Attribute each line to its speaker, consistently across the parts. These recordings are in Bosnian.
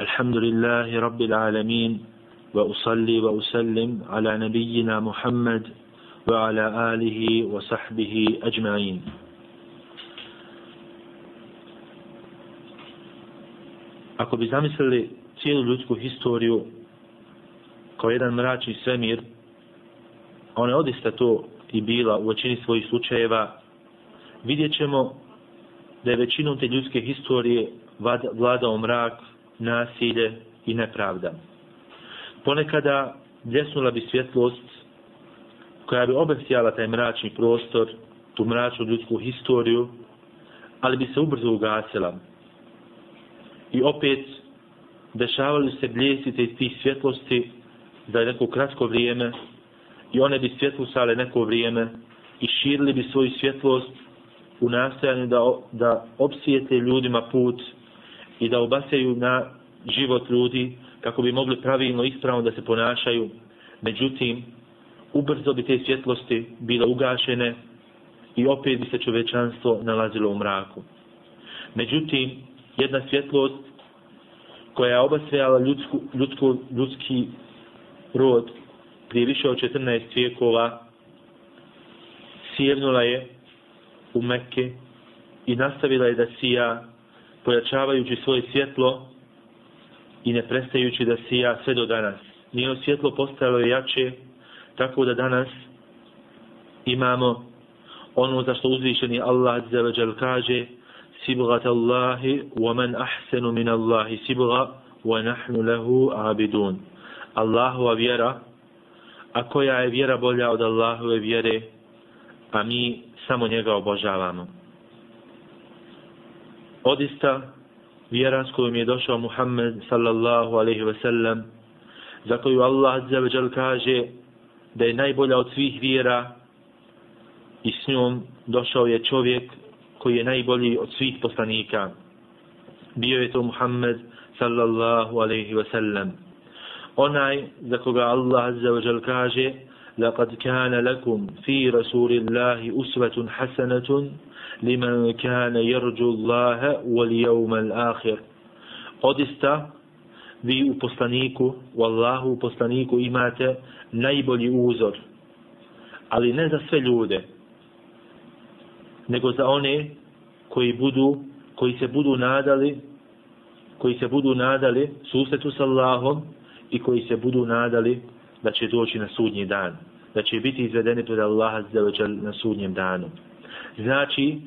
Speaker 1: الحمد لله رب العالمين وأصلي وأسلم على نبينا محمد وعلى آله وصحبه أجمعين Ako bi zamislili cijelu ljudsku historiju kao jedan mračni svemir, ona je odista to i bila u većini svojih slučajeva, vidjet ćemo da je većinom te ljudske historije vladao mrak, nasilje i nepravda. Ponekada bljesnula bi svjetlost koja bi obesijala taj mračni prostor, tu mračnu ljudsku historiju, ali bi se ubrzo ugasila. I opet dešavali se bljesite iz tih svjetlosti za neko kratko vrijeme i one bi svjetlusale neko vrijeme i širili bi svoju svjetlost u nastojanju da, da obsvijete ljudima put i da obasjaju na život ljudi kako bi mogli pravilno ispravno da se ponašaju. Međutim, ubrzo bi te svjetlosti bile ugašene i opet bi se čovečanstvo nalazilo u mraku. Međutim, jedna svjetlost koja je obasvejala ljudsku, ljudsku, ljudski rod prije više od 14 vijekova sjevnula je u Mekke i nastavila je da sija pojačavajući svoje svjetlo i ne prestajući da sija sve do danas. Njeno svjetlo postalo je jače tako da danas imamo ono za što uzvišeni Allah zelođel kaže sibgat Allahi wa man ahsenu min Allahi sibga wa nahnu lehu abidun. Allahova vjera a koja je vjera bolja od Allahove vjere a mi samo njega obožavamo. Odista, vjera s kojom je došao Muhammed sallallahu alaihi ve sellem, za koju Allah zaveđal kaže da je najbolja od svih vjera i s njom došao je čovjek koji je najbolji od svih poslanika. Bio je to Muhammed sallallahu alaihi ve sellem. Onaj za koga Allah zaveđal kaže لقد كان لكم في رسول الله أسوة حسنة لمن كان يرجو الله واليوم الآخر Odista, vi u poslaniku, u Allahu u poslaniku imate najbolji uzor, ali ne za sve ljude, nego za one koji budu, koji se budu nadali, koji se budu nadali susretu s Allahom i koji se budu nadali da će doći na sudnji dan, da će biti izvedeni pred Allaha na sudnjem danu. Znači,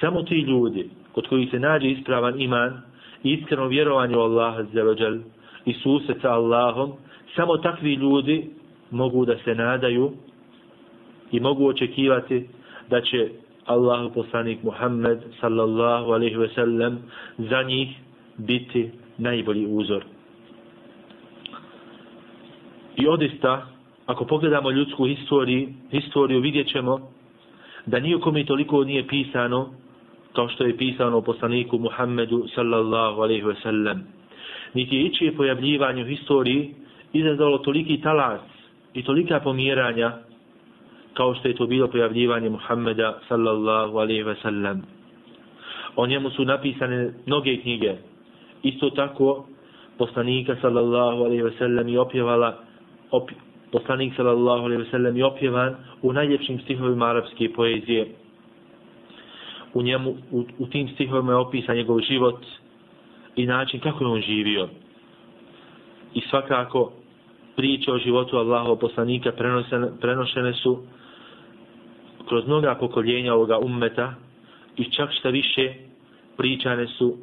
Speaker 1: samo ti ljudi kod koji se nađe ispravan iman i iskreno vjerovanje u Allaha i susret sa Allahom, samo takvi ljudi mogu da se nadaju i mogu očekivati da će Allah poslanik Muhammed sallallahu alaihi ve sellem za njih biti najbolji uzor. I odista, ako pogledamo ljudsku historiju, historiju vidjet ćemo da nijekome toliko nije pisano kao što je pisano o poslaniku Muhammedu sallallahu alaihi ve sellem. Niti je ići pojavljivanje u historiji izazvalo toliki talas i tolika pomjeranja kao što je to bilo pojavljivanje Muhammeda sallallahu alaihi ve sellem. O njemu su napisane mnoge knjige. Isto tako poslanika sallallahu alaihi ve sellem je opjevala op, poslanik sallallahu alejhi ve sellem je opjevan u najljepšim stihovima arapske poezije. U njemu u, u tim stihovima je opisan njegov život i način kako je on živio. I svakako priče o životu Allahov poslanika prenošene, prenošene su kroz mnoga pokoljenja ovoga ummeta i čak šta više pričane su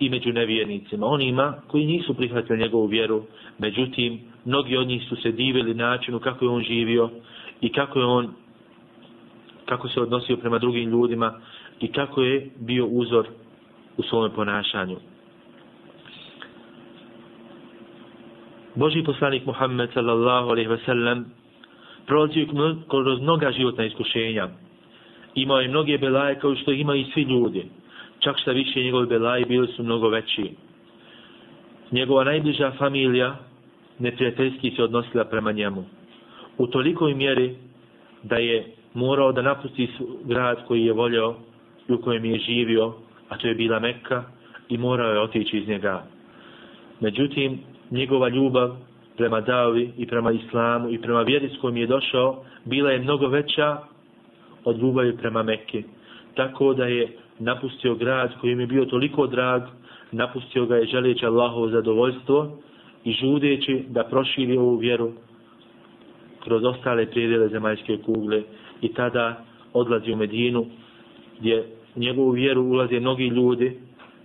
Speaker 1: i među nevjernicima, onima koji nisu prihvatili njegovu vjeru, međutim, mnogi od njih su se divili načinu kako je on živio i kako je on kako se odnosio prema drugim ljudima i kako je bio uzor u svom ponašanju. Boži poslanik Muhammed sallallahu alaihi ve sellem prolazio kroz mnoga životna iskušenja. Imao je mnoge belaje kao što imaju i svi ljudi čak šta više njegovi belaji bili su mnogo veći. Njegova najbliža familija neprijateljski se odnosila prema njemu. U tolikoj mjeri da je morao da napusti grad koji je volio i u kojem je živio, a to je bila Mekka, i morao je otići iz njega. Međutim, njegova ljubav prema davi i prema islamu i prema vjeri s kojom je došao, bila je mnogo veća od ljubavi prema Mekke. Tako da je napustio grad koji kojim je bio toliko drag, napustio ga je želeći Allahovo zadovoljstvo i žudeći da proširi ovu vjeru kroz ostale prijedele zemaljske kugle i tada odlazi u Medinu gdje u njegovu vjeru ulaze mnogi ljudi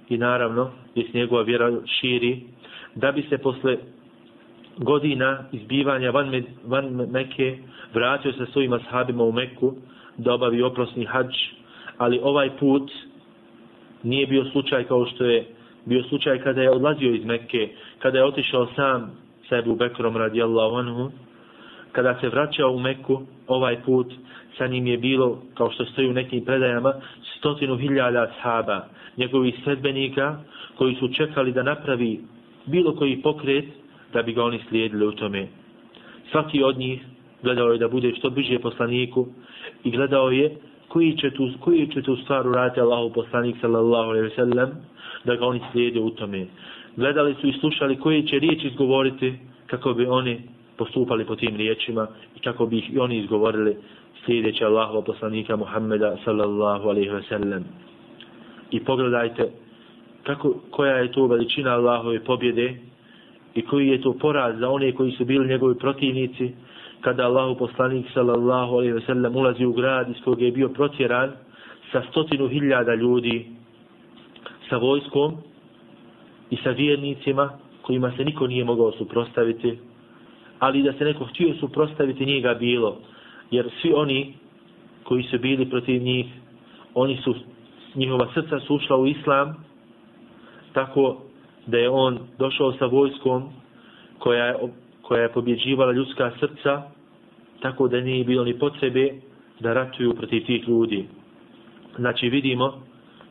Speaker 1: i naravno gdje se njegova vjera širi da bi se posle godina izbivanja van, Med, van Mekke vratio sa svojima ashabima u Mekku da obavi oprosni hađ ali ovaj put nije bio slučaj kao što je bio slučaj kada je odlazio iz Mekke kada je otišao sam sa Ebu Bekrom radijallahu anhu kada se vraćao u Mekku ovaj put sa njim je bilo kao što stoji u nekim predajama stotinu hiljada ashaba njegovih sredbenika koji su čekali da napravi bilo koji pokret da bi ga oni slijedili u tome. Svaki od njih gledao je da bude što bliže poslaniku i gledao je koji će tu, koji će tu stvar uraditi Allahu poslanik sallallahu alaihi ve sellem da ga oni slijede u tome. Gledali su i slušali koji će riječi izgovoriti kako bi oni postupali po tim riječima i kako bi ih i oni izgovorili slijedeći Allahu poslanika Muhammeda sallallahu alaihi ve sellem. I pogledajte kako, koja je to veličina Allahove pobjede i koji je to poraz za one koji su bili njegovi protivnici kada Allahu poslanik sallallahu alaihi ve sellem ulazi u grad iz kojeg je bio protjeran sa stotinu hiljada ljudi sa vojskom i sa vjernicima kojima se niko nije mogao suprostaviti ali da se neko htio suprostaviti nije ga bilo jer svi oni koji su bili protiv njih oni su njihova srca su ušla u islam tako da je on došao sa vojskom koja je, koja je pobjeđivala ljudska srca, tako da nije bilo ni potrebe da ratuju protiv tih ljudi. Znači vidimo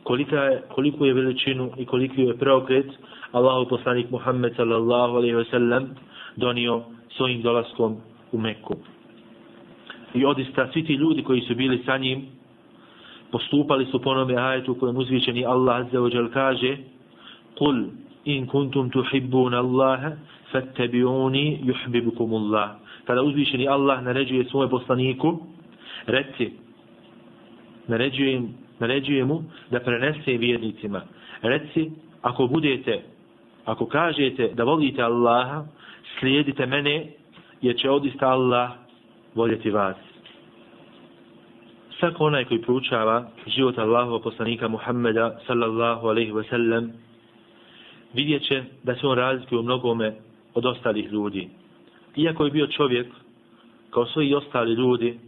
Speaker 1: kolika je, koliku je veličinu i koliko je preokret Allahu poslanik Muhammed sallallahu alaihi ve sellem donio svojim dolaskom u Meku. I odista svi ti ljudi koji su bili sa njim postupali su po onome ajetu kojem uzvičeni Allah azza wa kaže: "Kul in kuntum tuhibbun Allaha فاتبعوني يحببكم الله kada uzvišeni Allah naređuje svoje poslaniku reci naređuje, naređuje mu da prenese vjernicima reci ako budete ako kažete da volite Allaha slijedite mene jer će odista Allah voljeti vas svako onaj koji proučava život Allahova poslanika Muhammeda sallallahu alaihi wa sallam vidjet će da se on razlikuje u mnogome od ostalih ljudi. Iako je bio čovjek, kao svi i ostali ljudi,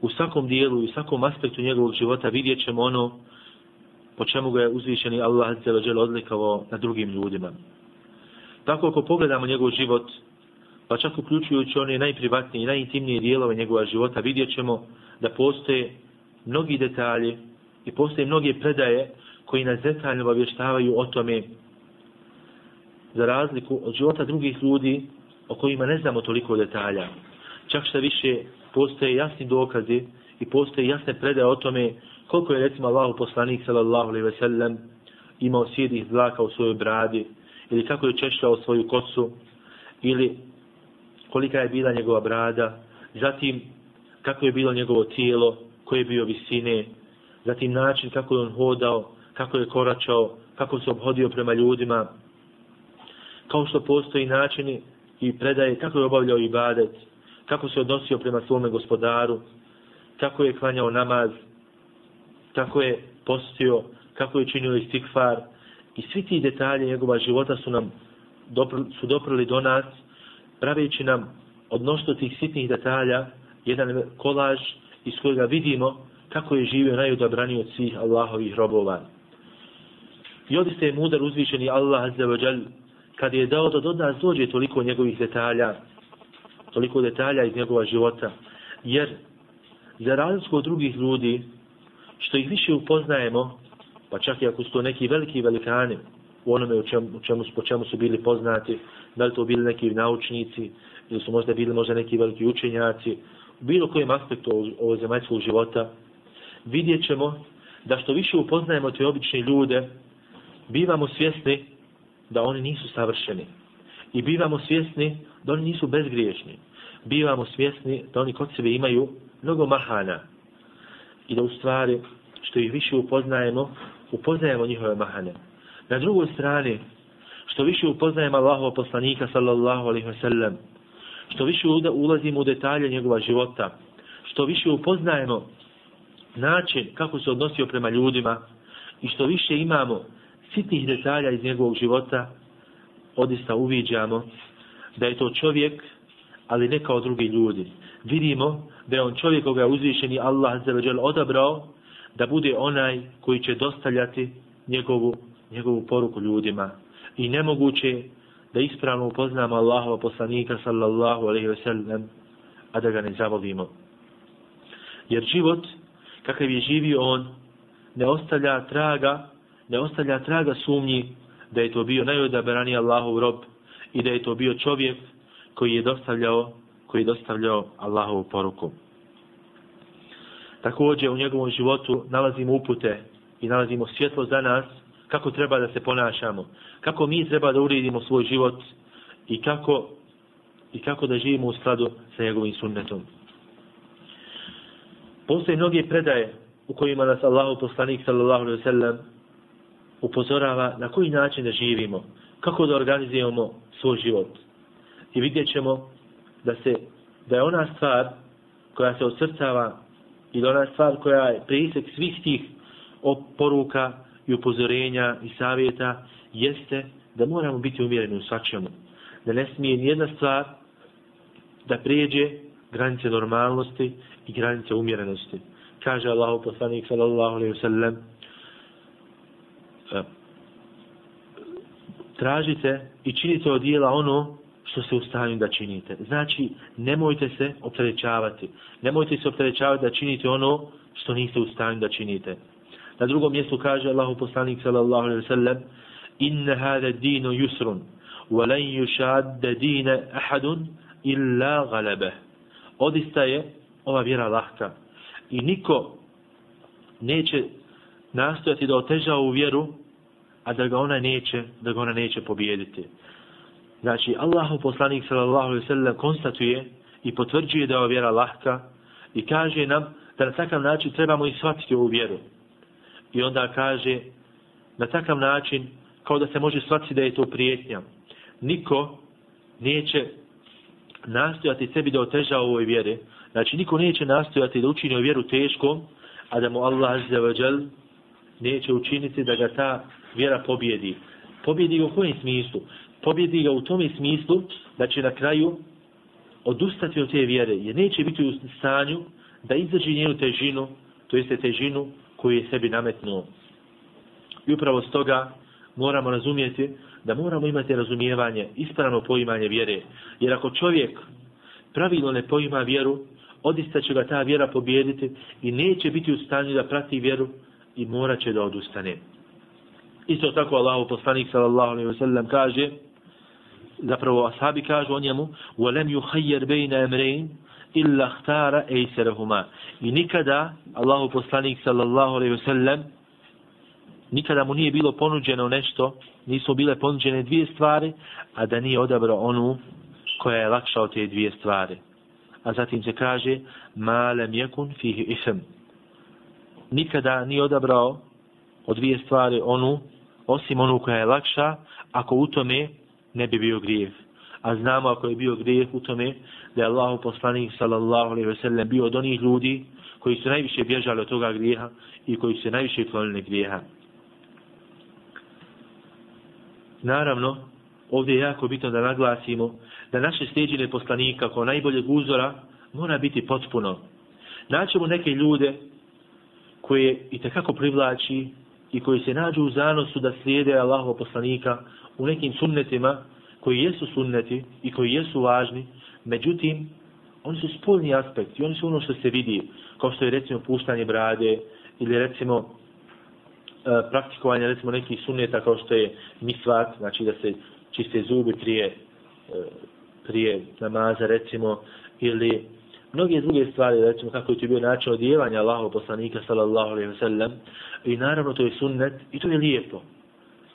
Speaker 1: u svakom dijelu i u svakom aspektu njegovog života vidjet ćemo ono po čemu ga je uzvišeni Allah zelođel odlikavao na drugim ljudima. Tako ako pogledamo njegov život, pa čak uključujući one najprivatnije i najintimnije dijelove njegova života, vidjet ćemo da postoje mnogi detalji i postoje mnoge predaje koji nas detaljno obavještavaju o tome za razliku od života drugih ljudi o kojima ne znamo toliko detalja. Čak što više postoje jasni dokazi i postoje jasne predaje o tome koliko je recimo Allahu poslanik sallallahu alejhi ve sellem imao sjedih zlaka u svojoj bradi ili kako je češljao svoju kosu ili kolika je bila njegova brada. Zatim kako je bilo njegovo tijelo koje je bio visine. Zatim način kako je on hodao kako je koračao kako se obhodio prema ljudima kao što postoji načini i predaje kako je obavljao ibadet, kako se odnosio prema svome gospodaru, kako je klanjao namaz, kako je postio, kako je činio istikfar i svi ti detalje njegova života su nam dopr su doprli do nas, praveći nam odnošto tih sitnih detalja jedan kolaž iz kojega vidimo kako je živio najodabraniji od svih Allahovih robova. I ovdje se je mudar uzvišeni Allah Azza wa Jal kad je dao da do nas dođe toliko njegovih detalja, toliko detalja iz njegova života, jer za razliku od drugih ljudi, što ih više upoznajemo, pa čak i ako su to neki veliki velikani, u onome u čemu, u čemu, po čemu su bili poznati, da li to bili neki naučnici, ili su možda bili možda neki veliki učenjaci, u bilo kojem aspektu ovog zemaljskog života, vidjet ćemo da što više upoznajemo te obične ljude, bivamo svjesni da oni nisu savršeni. I bivamo svjesni da oni nisu bezgriješni. Bivamo svjesni da oni kod sebe imaju mnogo mahana. I da u stvari, što ih više upoznajemo, upoznajemo njihove mahane. Na drugoj strani, što više upoznajemo Allahova poslanika sallallahu alaihi wa sallam, što više ulazimo u detalje njegova života, što više upoznajemo način kako se odnosio prema ljudima i što više imamo sitnih detalja iz njegovog života, odista uviđamo da je to čovjek, ali ne kao drugi ljudi. Vidimo da je on čovjek koga je uzvišeni Allah odabrao da bude onaj koji će dostavljati njegovu, njegovu poruku ljudima. I nemoguće da ispravno upoznamo Allahova poslanika sallallahu alaihi ve sellem, a da ga ne zavolimo. Jer život, kakav je živio on, ne ostavlja traga, ne ostavlja traga sumnji da je to bio najodabraniji Allahov rob i da je to bio čovjek koji je dostavljao, koji je dostavljao Allahovu poruku. Također u njegovom životu nalazimo upute i nalazimo svjetlo za nas kako treba da se ponašamo, kako mi treba da uredimo svoj život i kako, i kako da živimo u skladu sa njegovim sunnetom. Postoje mnoge predaje u kojima nas Allahu poslanik sallallahu alaihi sallam upozorava na koji način da živimo, kako da organizujemo svoj život. I vidjet ćemo da, se, da je ona stvar koja se osrcava i da ona stvar koja je prisek svih tih poruka i upozorenja i savjeta jeste da moramo biti umjereni u svačemu. Da ne smije nijedna stvar da prijeđe granice normalnosti i granice umjerenosti. Kaže Allahu poslanik sallallahu alaihi sellem: sallam tražite i činite od dijela ono što se stanju da činite. Znači, nemojte se opterećavati. Nemojte se opterećavati da činite ono što niste ustavim da činite. Na drugom mjestu kaže Allahu poslanik sallallahu alejhi ve sellem: "Inna hada dinu yusrun wa lan yushadda dina ahadun illa ghalaba." Odista je ova vjera lahka. I niko neće nastojati da oteža u vjeru, a da ga ona neće, da ga ona neće pobijediti. Znači, Allahu poslanik sallallahu alaihi sallam konstatuje i potvrđuje da je vjera lahka i kaže nam da na takav način trebamo i shvatiti ovu vjeru. I onda kaže na takav način kao da se može shvatiti da je to prijetnja. Niko neće nastojati sebi da oteža ovoj vjere. Znači, niko neće nastojati da učini ovu vjeru teškom, a da mu Allah azzawajal neće učiniti da ga ta vjera pobjedi. Pobjedi ga u kojem smislu? Pobjedi ga u tome smislu da će na kraju odustati od te vjere, jer neće biti u stanju da izađe njenu težinu, to jeste težinu koju je sebi nametnuo. I upravo s toga moramo razumijeti da moramo imati razumijevanje, ispravno poimanje vjere. Jer ako čovjek pravilno ne poima vjeru, odista će ga ta vjera pobjediti i neće biti u stanju da prati vjeru i mora će da odustane. Isto tako Allahu poslanik sallallahu alejhi ve sellem kaže zapravo ashabi kažu o njemu ولم يخير bayna amrayn illa ikhtara ايسرهما i nikada Allahu poslanik sallallahu alejhi ve sellem nikada mu nije bilo ponuđeno nešto nisu bile ponuđene dvije stvari a da nije odabrao onu koja je lakša od te dvije stvari. A zatim se kaže ma lam yakun fihi ism. Nikada nije odabrao od dvije stvari onu osim onu koja je lakša ako u tome ne bi bio grijeh a znamo ako je bio grijeh u tome da je Allahu poslanik sallallahu alaihi ve sellem bio od onih ljudi koji su najviše bježali od toga grijeha i koji su najviše klonili grijeha. Naravno, ovdje je jako bitno da naglasimo da naše steđine poslanika kao najboljeg uzora mora biti potpuno. Naćemo neke ljude koje i takako privlači i koji se nađu u zanosu da slijede Allahov poslanika u nekim sunnetima koji jesu sunneti i koji jesu važni, međutim, oni su spoljni aspekt i oni su ono što se vidi, kao što je recimo puštanje brade ili recimo e, praktikovanje recimo nekih sunneta kao što je misvak, znači da se čiste zubi prije, e, prije namaza recimo, ili mnoge druge stvari, recimo kako je to bio način odjevanja Allahov poslanika sallallahu alaihi wa sallam, i naravno to je sunnet i to je lijepo.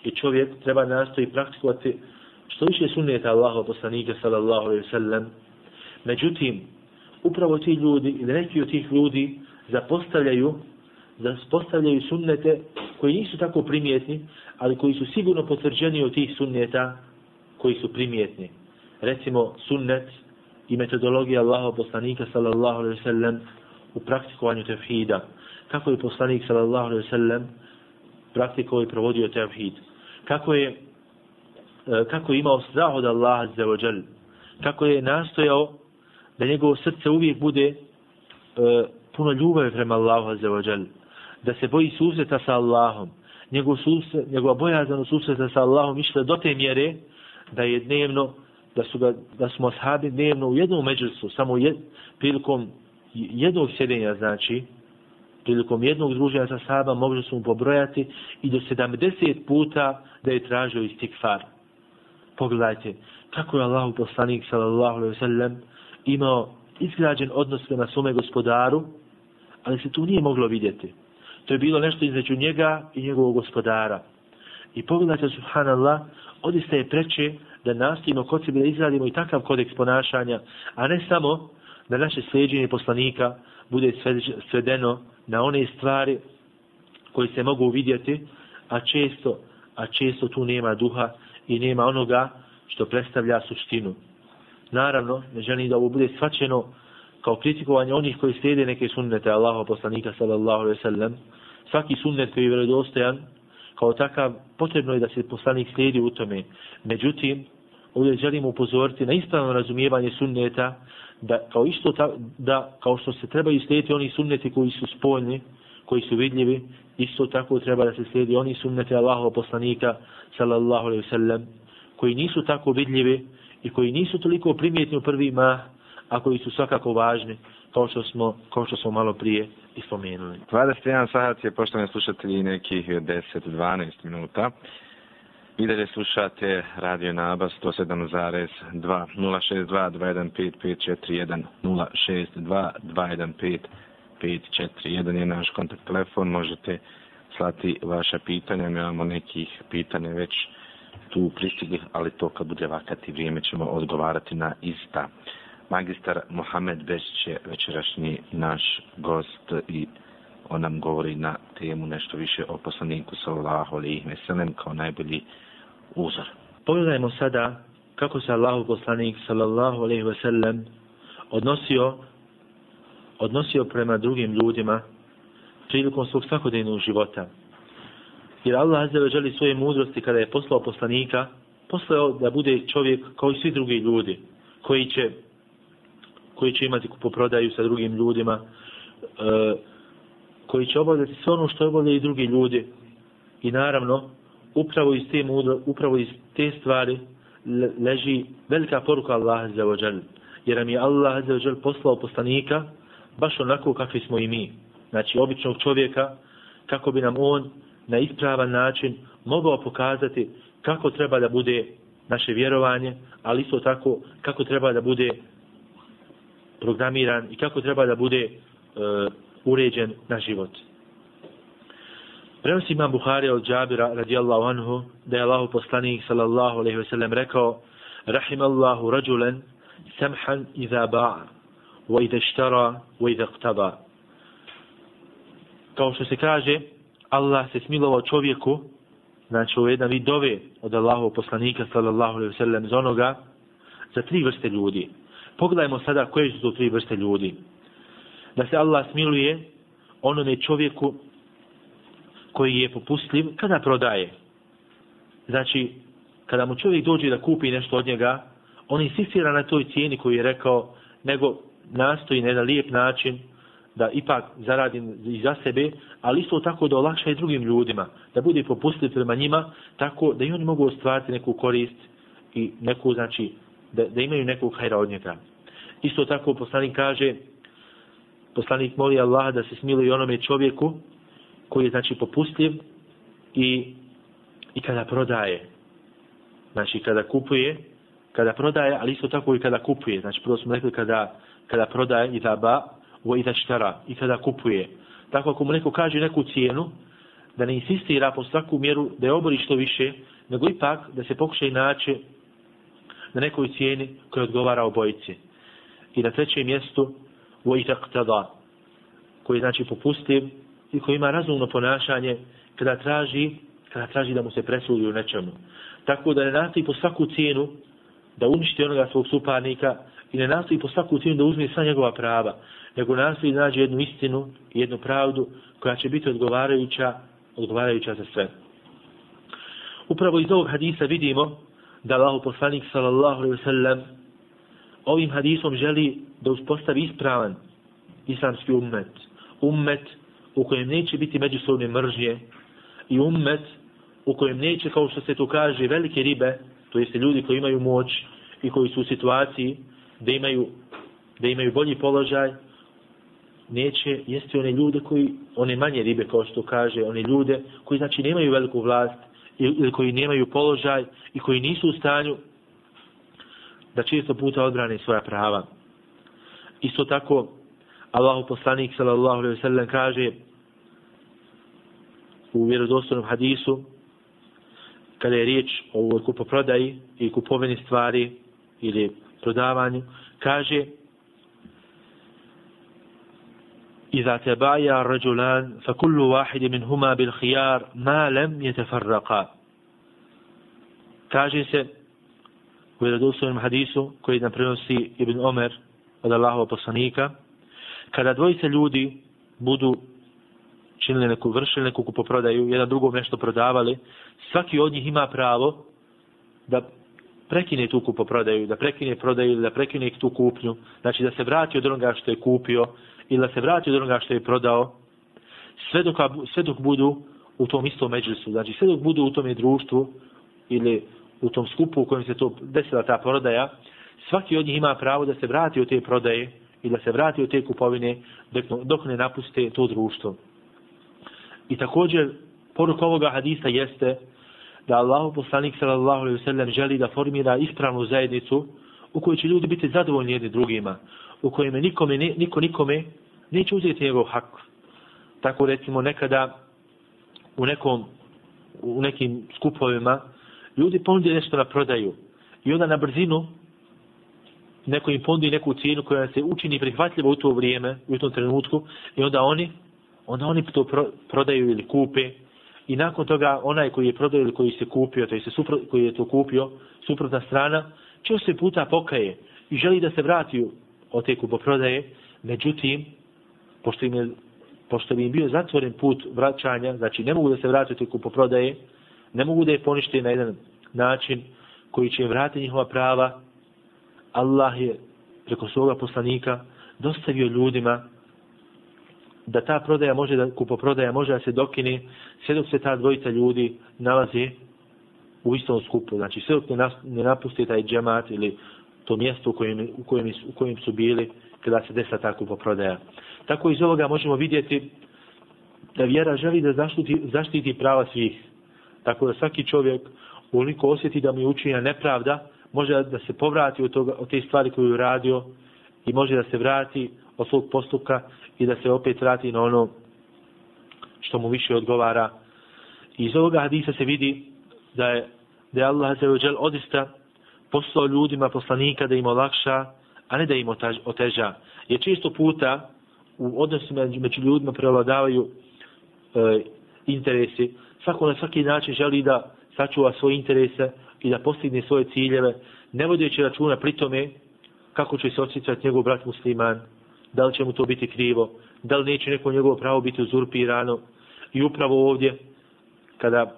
Speaker 1: i čovjek treba nastoji praktikovati što više sunneta Allahov poslanika sallallahu alaihi sallam. Međutim, upravo ti ljudi ili neki od tih ljudi zapostavljaju zapostavljaju sunnete koji nisu tako primjetni, ali koji su sigurno potvrđeni od tih sunneta koji su primjetni. Recimo sunnet i metodologija Allahov poslanika sallallahu alaihi sellem u praktikovanju tevhida. Kako je poslanik sallallahu alaihi sellem praktikovao i provodio tevhid. Kako je e, kako je imao strah od Allaha wa jall Kako je nastojao da njegovo srce uvijek bude e, puno ljubavi prema Allahu azza wa jall Da se boji susreta sa Allahom. Njegov susret, njegova bojazan susreta sa Allahom išla do te mjere da je dnevno da su ga, da smo ashabi dnevno u jednom međusu, samo jed, prilikom jednog sjedenja, znači, prilikom jednog druženja sa sahaba, mogli su mu pobrojati i do 70 puta da je tražio istikfar. Pogledajte, kako je Allahu poslanik, sallallahu alaihi sallam, imao izgrađen odnos prema svome gospodaru, ali se tu nije moglo vidjeti. To je bilo nešto između njega i njegovog gospodara. I pogledajte, subhanallah, odista je preče da nastavimo kod sebe da izradimo i takav kodeks ponašanja, a ne samo da naše sljeđenje poslanika bude svedeno na one stvari koje se mogu vidjeti, a često, a često tu nema duha i nema onoga što predstavlja suštinu. Naravno, ne želim da ovo bude svačeno kao kritikovanje onih koji slijede neke sunnete Allaha poslanika sallallahu alaihi sallam. Svaki sunnet koji je vjerodostojan, kao takav, potrebno je da se poslanik slijedi u tome. Međutim, ovdje želimo upozoriti na ispravno razumijevanje sunneta, da kao isto ta, da kao što se trebaju slijediti oni sunneti koji su spoljni, koji su vidljivi, isto tako treba da se slijedi oni sunneti Allahova poslanika sallallahu alejhi ve sellem koji nisu tako vidljivi i koji nisu toliko primjetni u prvi mah, a koji su svakako važni, kao što smo, kao što smo malo prije ispomenuli.
Speaker 2: 21 sat je, poštovani slušatelji, nekih 10-12 minuta. I dalje slušate Radio Nabas 107.2 062 215 541 je naš kontakt telefon. Možete slati vaša pitanja. Mi imamo nekih pitanja već tu pristigli, ali to kad bude vakati vrijeme ćemo odgovarati na ista. Magistar Mohamed Bešić je večerašnji naš gost i on nam govori na temu nešto više o poslaniku sallahu alaihi veselem kao najbolji uzor.
Speaker 1: Pogledajmo sada kako se Allahu poslanik sallallahu alaihi veselem odnosio odnosio prema drugim ljudima prilikom svog svakodnevnog života. Jer Allah azze ve želi svoje mudrosti kada je poslao poslanika, poslao da bude čovjek kao i svi drugi ljudi koji će koji će imati kupoprodaju sa drugim ljudima, e, koji će obavljati sve ono što obavljaju i drugi ljudi. I naravno, upravo iz te mudro, upravo iz te stvari leži velika poruka Allah za ođel. Jer nam je Allah za ođel poslao poslanika baš onako kakvi smo i mi. Znači, običnog čovjeka, kako bi nam on na ispravan način mogao pokazati kako treba da bude naše vjerovanje, ali isto tako kako treba da bude programiran i kako treba da bude e, uređen na život. Prenosi imam Buharija od Džabira radijallahu anhu da je Allahu poslanik sallallahu alaihi wasallam rekao Rahim Allahu rađulen samhan iza ba'a wa iza štara wa iza qtaba. Kao što se kaže Allah se smilovao čovjeku znači ovo je jedan vid dove od Allahu poslanika sallallahu alaihi wasallam za onoga za tri vrste ljudi. Pogledajmo sada koje su to tri vrste ljudi. Da se Allah smiluje onome čovjeku koji je popustljiv kada prodaje. Znači, kada mu čovjek dođe da kupi nešto od njega, on insistira na toj cijeni koju je rekao, nego nastoji na jedan lijep način da ipak zaradi i za sebe, ali isto tako da olakša i drugim ljudima, da bude popustljiv prema njima, tako da i oni mogu ostvariti neku korist i neku, znači, da, da imaju nekog hajra od njega. Isto tako poslanik kaže, poslanik moli Allaha da se smiluje onome čovjeku koji je znači popustljiv i, i kada prodaje. Znači kada kupuje, kada prodaje, ali isto tako i kada kupuje. Znači prvo smo rekli kada, kada prodaje i da ba, u i da štara, i kada kupuje. Tako ako mu neko kaže neku cijenu, da ne insistira po svaku mjeru da je obori što više, nego ipak da se pokuša naći na nekoj cijeni koja odgovara obojici. I na trećem mjestu, vojtaktada, koji znači popustiv i koji ima razumno ponašanje kada traži, kada traži da mu se presudi u nečemu. Tako da ne nastoji po svaku cijenu da uništi onoga svog suparnika i ne nastoji po svaku cijenu da uzme sva njegova prava, nego nastoji da nađe jednu istinu i jednu pravdu koja će biti odgovarajuća, odgovarajuća za sve. Upravo iz ovog hadisa vidimo da Allah poslanik sallallahu alaihi sallam ovim hadisom želi da uspostavi ispravan islamski ummet. Ummet u kojem neće biti međusobne mržnje i ummet u kojem neće, kao što se tu kaže, velike ribe, to jeste ljudi koji imaju moć i koji su u situaciji da imaju, da imaju bolji položaj, neće jesti one ljude koji, one manje ribe, kao što kaže, one ljude koji znači nemaju veliku vlast ili koji nemaju položaj i koji nisu u stanju da često puta odbrane svoja prava. Isto tako, Allahu poslanik sallallahu alejhi ve sellem kaže u vjerodostojnom hadisu kada je riječ o ovoj kupoprodaji i kupovini stvari ili prodavanju, kaže إذا تبايع الرجلان فكل واحد منهما بالخيار ما لم يتفرقا kaže se u vjerodostojnom hadisu koji nam prenosi Ibn Omer od Allahova poslanika kada dvojice ljudi budu činili neku, vršili neku kupoprodaju, jedan drugom nešto prodavali, svaki od njih ima pravo da prekine tu kupoprodaju, da prekine prodaju ili da prekine tu kupnju, znači da se vrati od onoga što je kupio ili da se vrati od onoga što je prodao, sve dok, sve dok budu u tom istom međusu, znači sve dok budu u tom društvu ili u tom skupu u kojem se to desila ta prodaja, svaki od njih ima pravo da se vrati od te prodaje i da se vrati od te kupovine dok, dok ne napuste to društvo. I također, poruk ovoga hadisa jeste da Allahu poslanik sallallahu alejhi ve sellem želi da formira ispravnu zajednicu u kojoj će ljudi biti zadovoljni jedni drugima, u kojima nikome, niko nikome neće uzeti njegov hak. Tako recimo nekada u nekom u nekim skupovima ljudi ponude nešto na prodaju i onda na brzinu neko im ponudi neku cijenu koja se učini prihvatljiva u to vrijeme, u tom trenutku i onda oni onda oni to pro, prodaju ili kupe i nakon toga onaj koji je prodao ili koji se kupio, to je se supro, koji je to kupio, suprotna strana, će se puta pokaje i želi da se vrati od te kupoprodaje, međutim, pošto im, je, pošto bi im bio zatvoren put vraćanja, znači ne mogu da se vrate od kupoprodaje, ne mogu da je ponište na jedan način koji će im vratiti njihova prava, Allah je preko svoga poslanika dostavio ljudima da ta prodaja može da kupoprodaja može da se dokine sve dok se ta dvojica ljudi nalazi u istom skupu. Znači sve dok ne, nas, ne napusti taj džemat ili to mjesto u kojem, u kojem, u kojem su bili kada se desa ta kupoprodaja. Tako iz ovoga možemo vidjeti da vjera želi da zaštiti, zaštiti prava svih. Tako da svaki čovjek uliko osjeti da mu je učinjena nepravda, može da se povrati od, toga, od te stvari koju je radio i može da se vrati od svog postupka i da se opet vrati na ono što mu više odgovara. I iz ovoga hadisa se vidi da je, da je Allah za odista poslao ljudima poslanika da im olakša, a ne da im oteža. Jer često puta u odnosima među ljudima prevladavaju e, interesi. Svako na svaki način želi da sačuva svoje interese i da postigne svoje ciljeve, ne vodeći računa pri tome kako će se osjećati njegov brat musliman, da li će mu to biti krivo, da li neće neko njegovo pravo biti uzurpirano. I upravo ovdje, kada,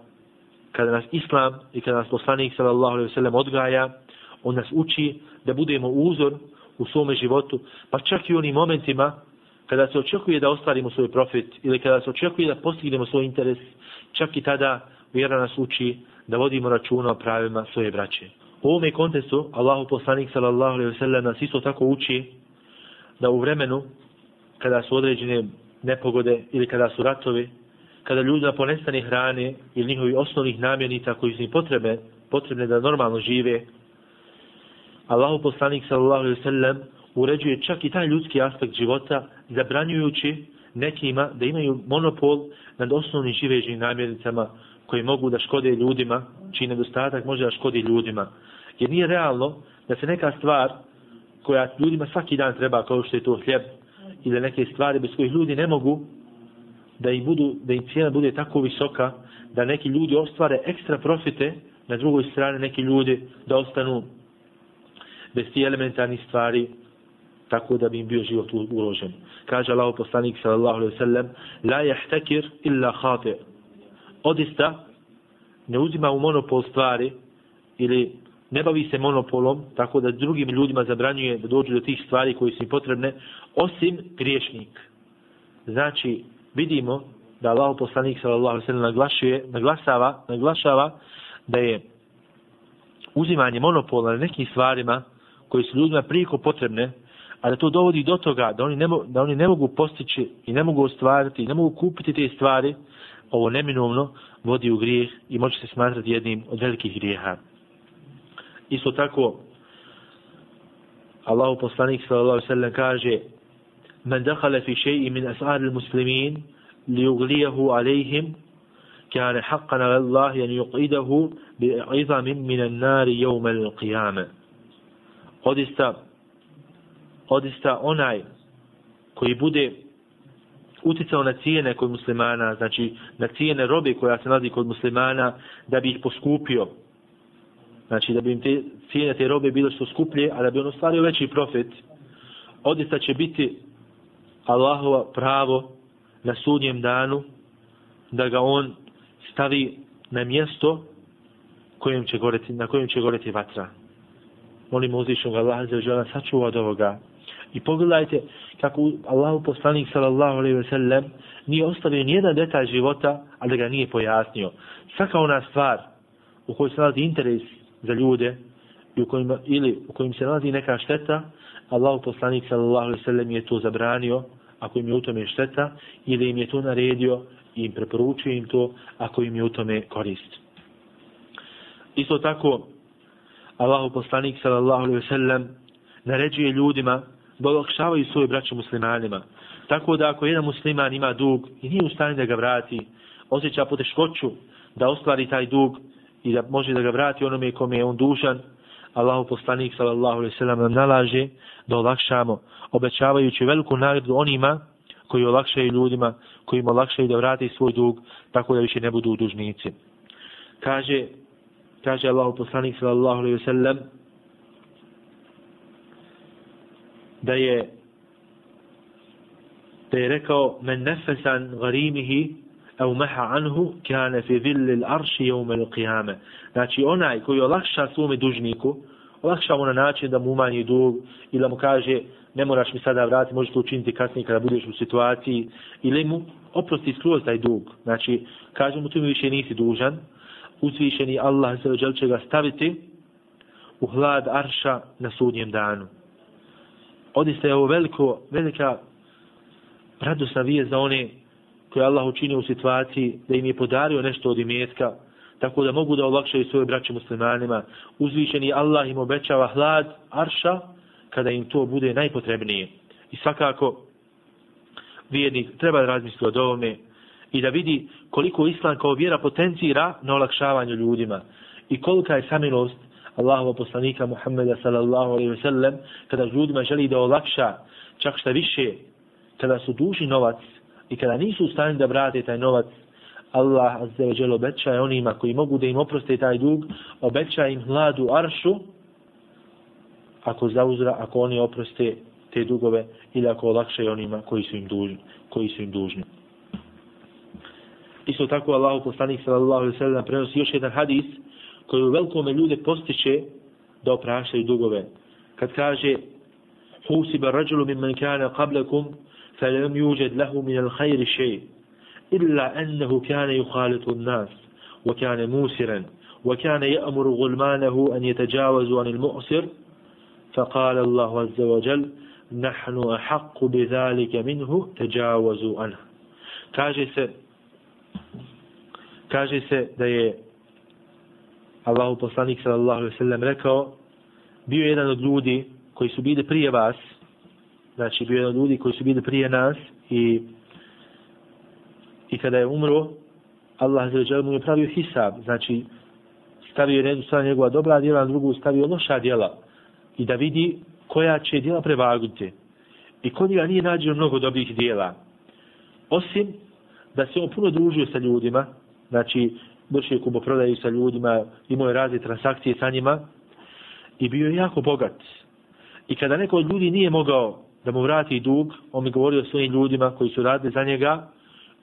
Speaker 1: kada nas islam i kada nas poslanik sallallahu alaihi sallam odgaja, on nas uči da budemo uzor u svome životu, pa čak i u onim momentima kada se očekuje da ostvarimo svoj profit ili kada se očekuje da postignemo svoj interes, čak i tada vjera nas uči da vodimo računa o pravima svoje braće. U ovome kontestu, Allahu poslanik sallallahu alejhi ve sellem nas isto tako uči da u vremenu kada su određene nepogode ili kada su ratovi, kada ljudima ponestane hrane ili njihovi osnovnih namjenica koji su im potrebe, potrebne da normalno žive, Allahu poslanik sallallahu alaihi ve sallam uređuje čak i taj ljudski aspekt života zabranjujući nekima da imaju monopol nad osnovnim živežnim namjernicama koji mogu da škode ljudima, čiji nedostatak može da škodi ljudima. Jer nije realno da se neka stvar koja ljudima svaki dan treba kao što je to hljeb ili neke stvari bez kojih ljudi ne mogu da im, budu, da im cijena bude tako visoka da neki ljudi ostvare ekstra profite na drugoj strani neki ljudi da ostanu bez tih elementarnih stvari tako da bi im bio život uložen. Kaže Allah poslanik sallallahu alaihi sallam la jahtakir illa khate odista ne uzima u monopol stvari ili ne bavi se monopolom tako da drugim ljudima zabranjuje da dođu do tih stvari koji su im potrebne osim griješnik. Znači vidimo da Allah poslanik sallallahu alejhi naglašuje, naglasava, naglašava da je uzimanje monopola na nekim stvarima koji su ljudima priko potrebne, a da to dovodi do toga da oni ne, da oni ne mogu postići i ne mogu ostvariti i ne mogu kupiti te stvari, ovo neminovno vodi u grijeh i može se smatrati jednim od velikih grijeha. Isto tako, Allahu poslanik sallallahu alejhi ve kaže: "Men dehale fi shay'in min as'ar al-muslimin liyughliyahu alayhim kana haqqan 'ala Allah an yuqidahu bi min minan nari yawm al-qiyamah." Odista odista onaj koji bude uticao na cijene kod muslimana, znači na cijene robe koja se nalazi kod muslimana, da bi ih poskupio, znači da bi im te cijene te robe bilo što skuplje, a da bi on ostvario veći profit, odista će biti Allahova pravo na sudnjem danu da ga on stavi na mjesto kojem će goreti, na kojem će goreti vatra. Molim uzvišnog Allaha za žena sačuva od ovoga. I pogledajte kako Allahu poslanik sallallahu alejhi ve sellem nije ostavio nijedan detalj života, ali da ga nije pojasnio. Svaka ona stvar u kojoj se nalazi interes za ljude i u kojima, ili u kojim se nalazi neka šteta, Allahu poslanik sallallahu alejhi ve sellem je to zabranio ako im je u tome šteta ili im je to naredio i im preporučio im to ako im je u tome korist. Isto tako Allahu poslanik sallallahu alejhi ve sellem naređuje ljudima da olakšavaju svoje braće muslimanima. Tako da ako jedan musliman ima dug i nije u stanju da ga vrati, osjeća poteškoću da ostvari taj dug i da može da ga vrati onome kome je on dužan, Allahu poslanik sallallahu alejhi ve sellem nam nalaže da olakšamo, obećavajući veliku nagradu onima koji olakšaju ljudima, koji im olakšaju da vrate svoj dug, tako da više ne budu dužnici. Kaže, kaže Allahu poslanik sallallahu alejhi ve sellem, da je da je rekao men nefesan garimihi au maha anhu kane fi villi l'arši jevme l'qiyame. Znači onaj koji olakša svome dužniku, olakša mu na način da mu umanji dug ili da mu kaže ne moraš mi sada vratiti, možeš to učiniti kasnije kada budeš u situaciji ili mu oprosti skroz taj dug. Znači kaže mu tu mi više nisi dužan, uzvišeni Allah se će ga staviti u hlad arša na sudnjem danu odista je ovo veliko, velika radosna vije za one koje Allah učinio u situaciji da im je podario nešto od imetka, tako da mogu da olakšaju svoje braće muslimanima. Uzvišeni Allah im obećava hlad arša kada im to bude najpotrebnije. I svakako vijednik treba da razmisli od ovome i da vidi koliko Islam kao vjera potencira na olakšavanju ljudima i kolika je samilost Allahova poslanika Muhammeda sallallahu alaihi ve sellem, kada ljudima želi da olakša čak šta više, kada su duži novac I kada nisu u stanju da vrate taj novac, Allah azze ve žel obećaje onima koji mogu da im oproste taj dug, obećaje im hladu aršu, ako zauzra, ako oni oproste te dugove, ili ako olakše onima koji su im dužni. Koji su im dužni. Isto tako Allah u poslanih sallallahu alaihi sallam prenosi još jedan hadis koji u velikome ljude postiče da opraštaju dugove. Kad kaže Husiba rađulu min man kane qablakum فلم يوجد له من الخير شيء إلا أنه كان يخالط الناس وكان موسرا وكان يأمر غلمانه أن يتجاوزوا عن المؤسر. فقال الله عز وجل نحن أحق بذلك منه تجاوزوا عنه. kaže se kaže se da je Allahu poslanik sallallahu alejhi ve sellem rekao bio je jedan znači bio je jedan od ljudi koji su bili prije nas i i kada je umro, Allah za mu je pravio hisab, znači stavio jednu stranu njegova dobra djela, na drugu stavio loša djela i da vidi koja će djela prevagnuti. I kod njega nije nađeno mnogo dobrih djela. Osim da se on puno družio sa ljudima, znači vršio kuboprodaju sa ljudima, imao je razne transakcije sa njima i bio je jako bogat. I kada neko od ljudi nije mogao da mu vrati dug, on mi govorio svojim ljudima koji su radili za njega,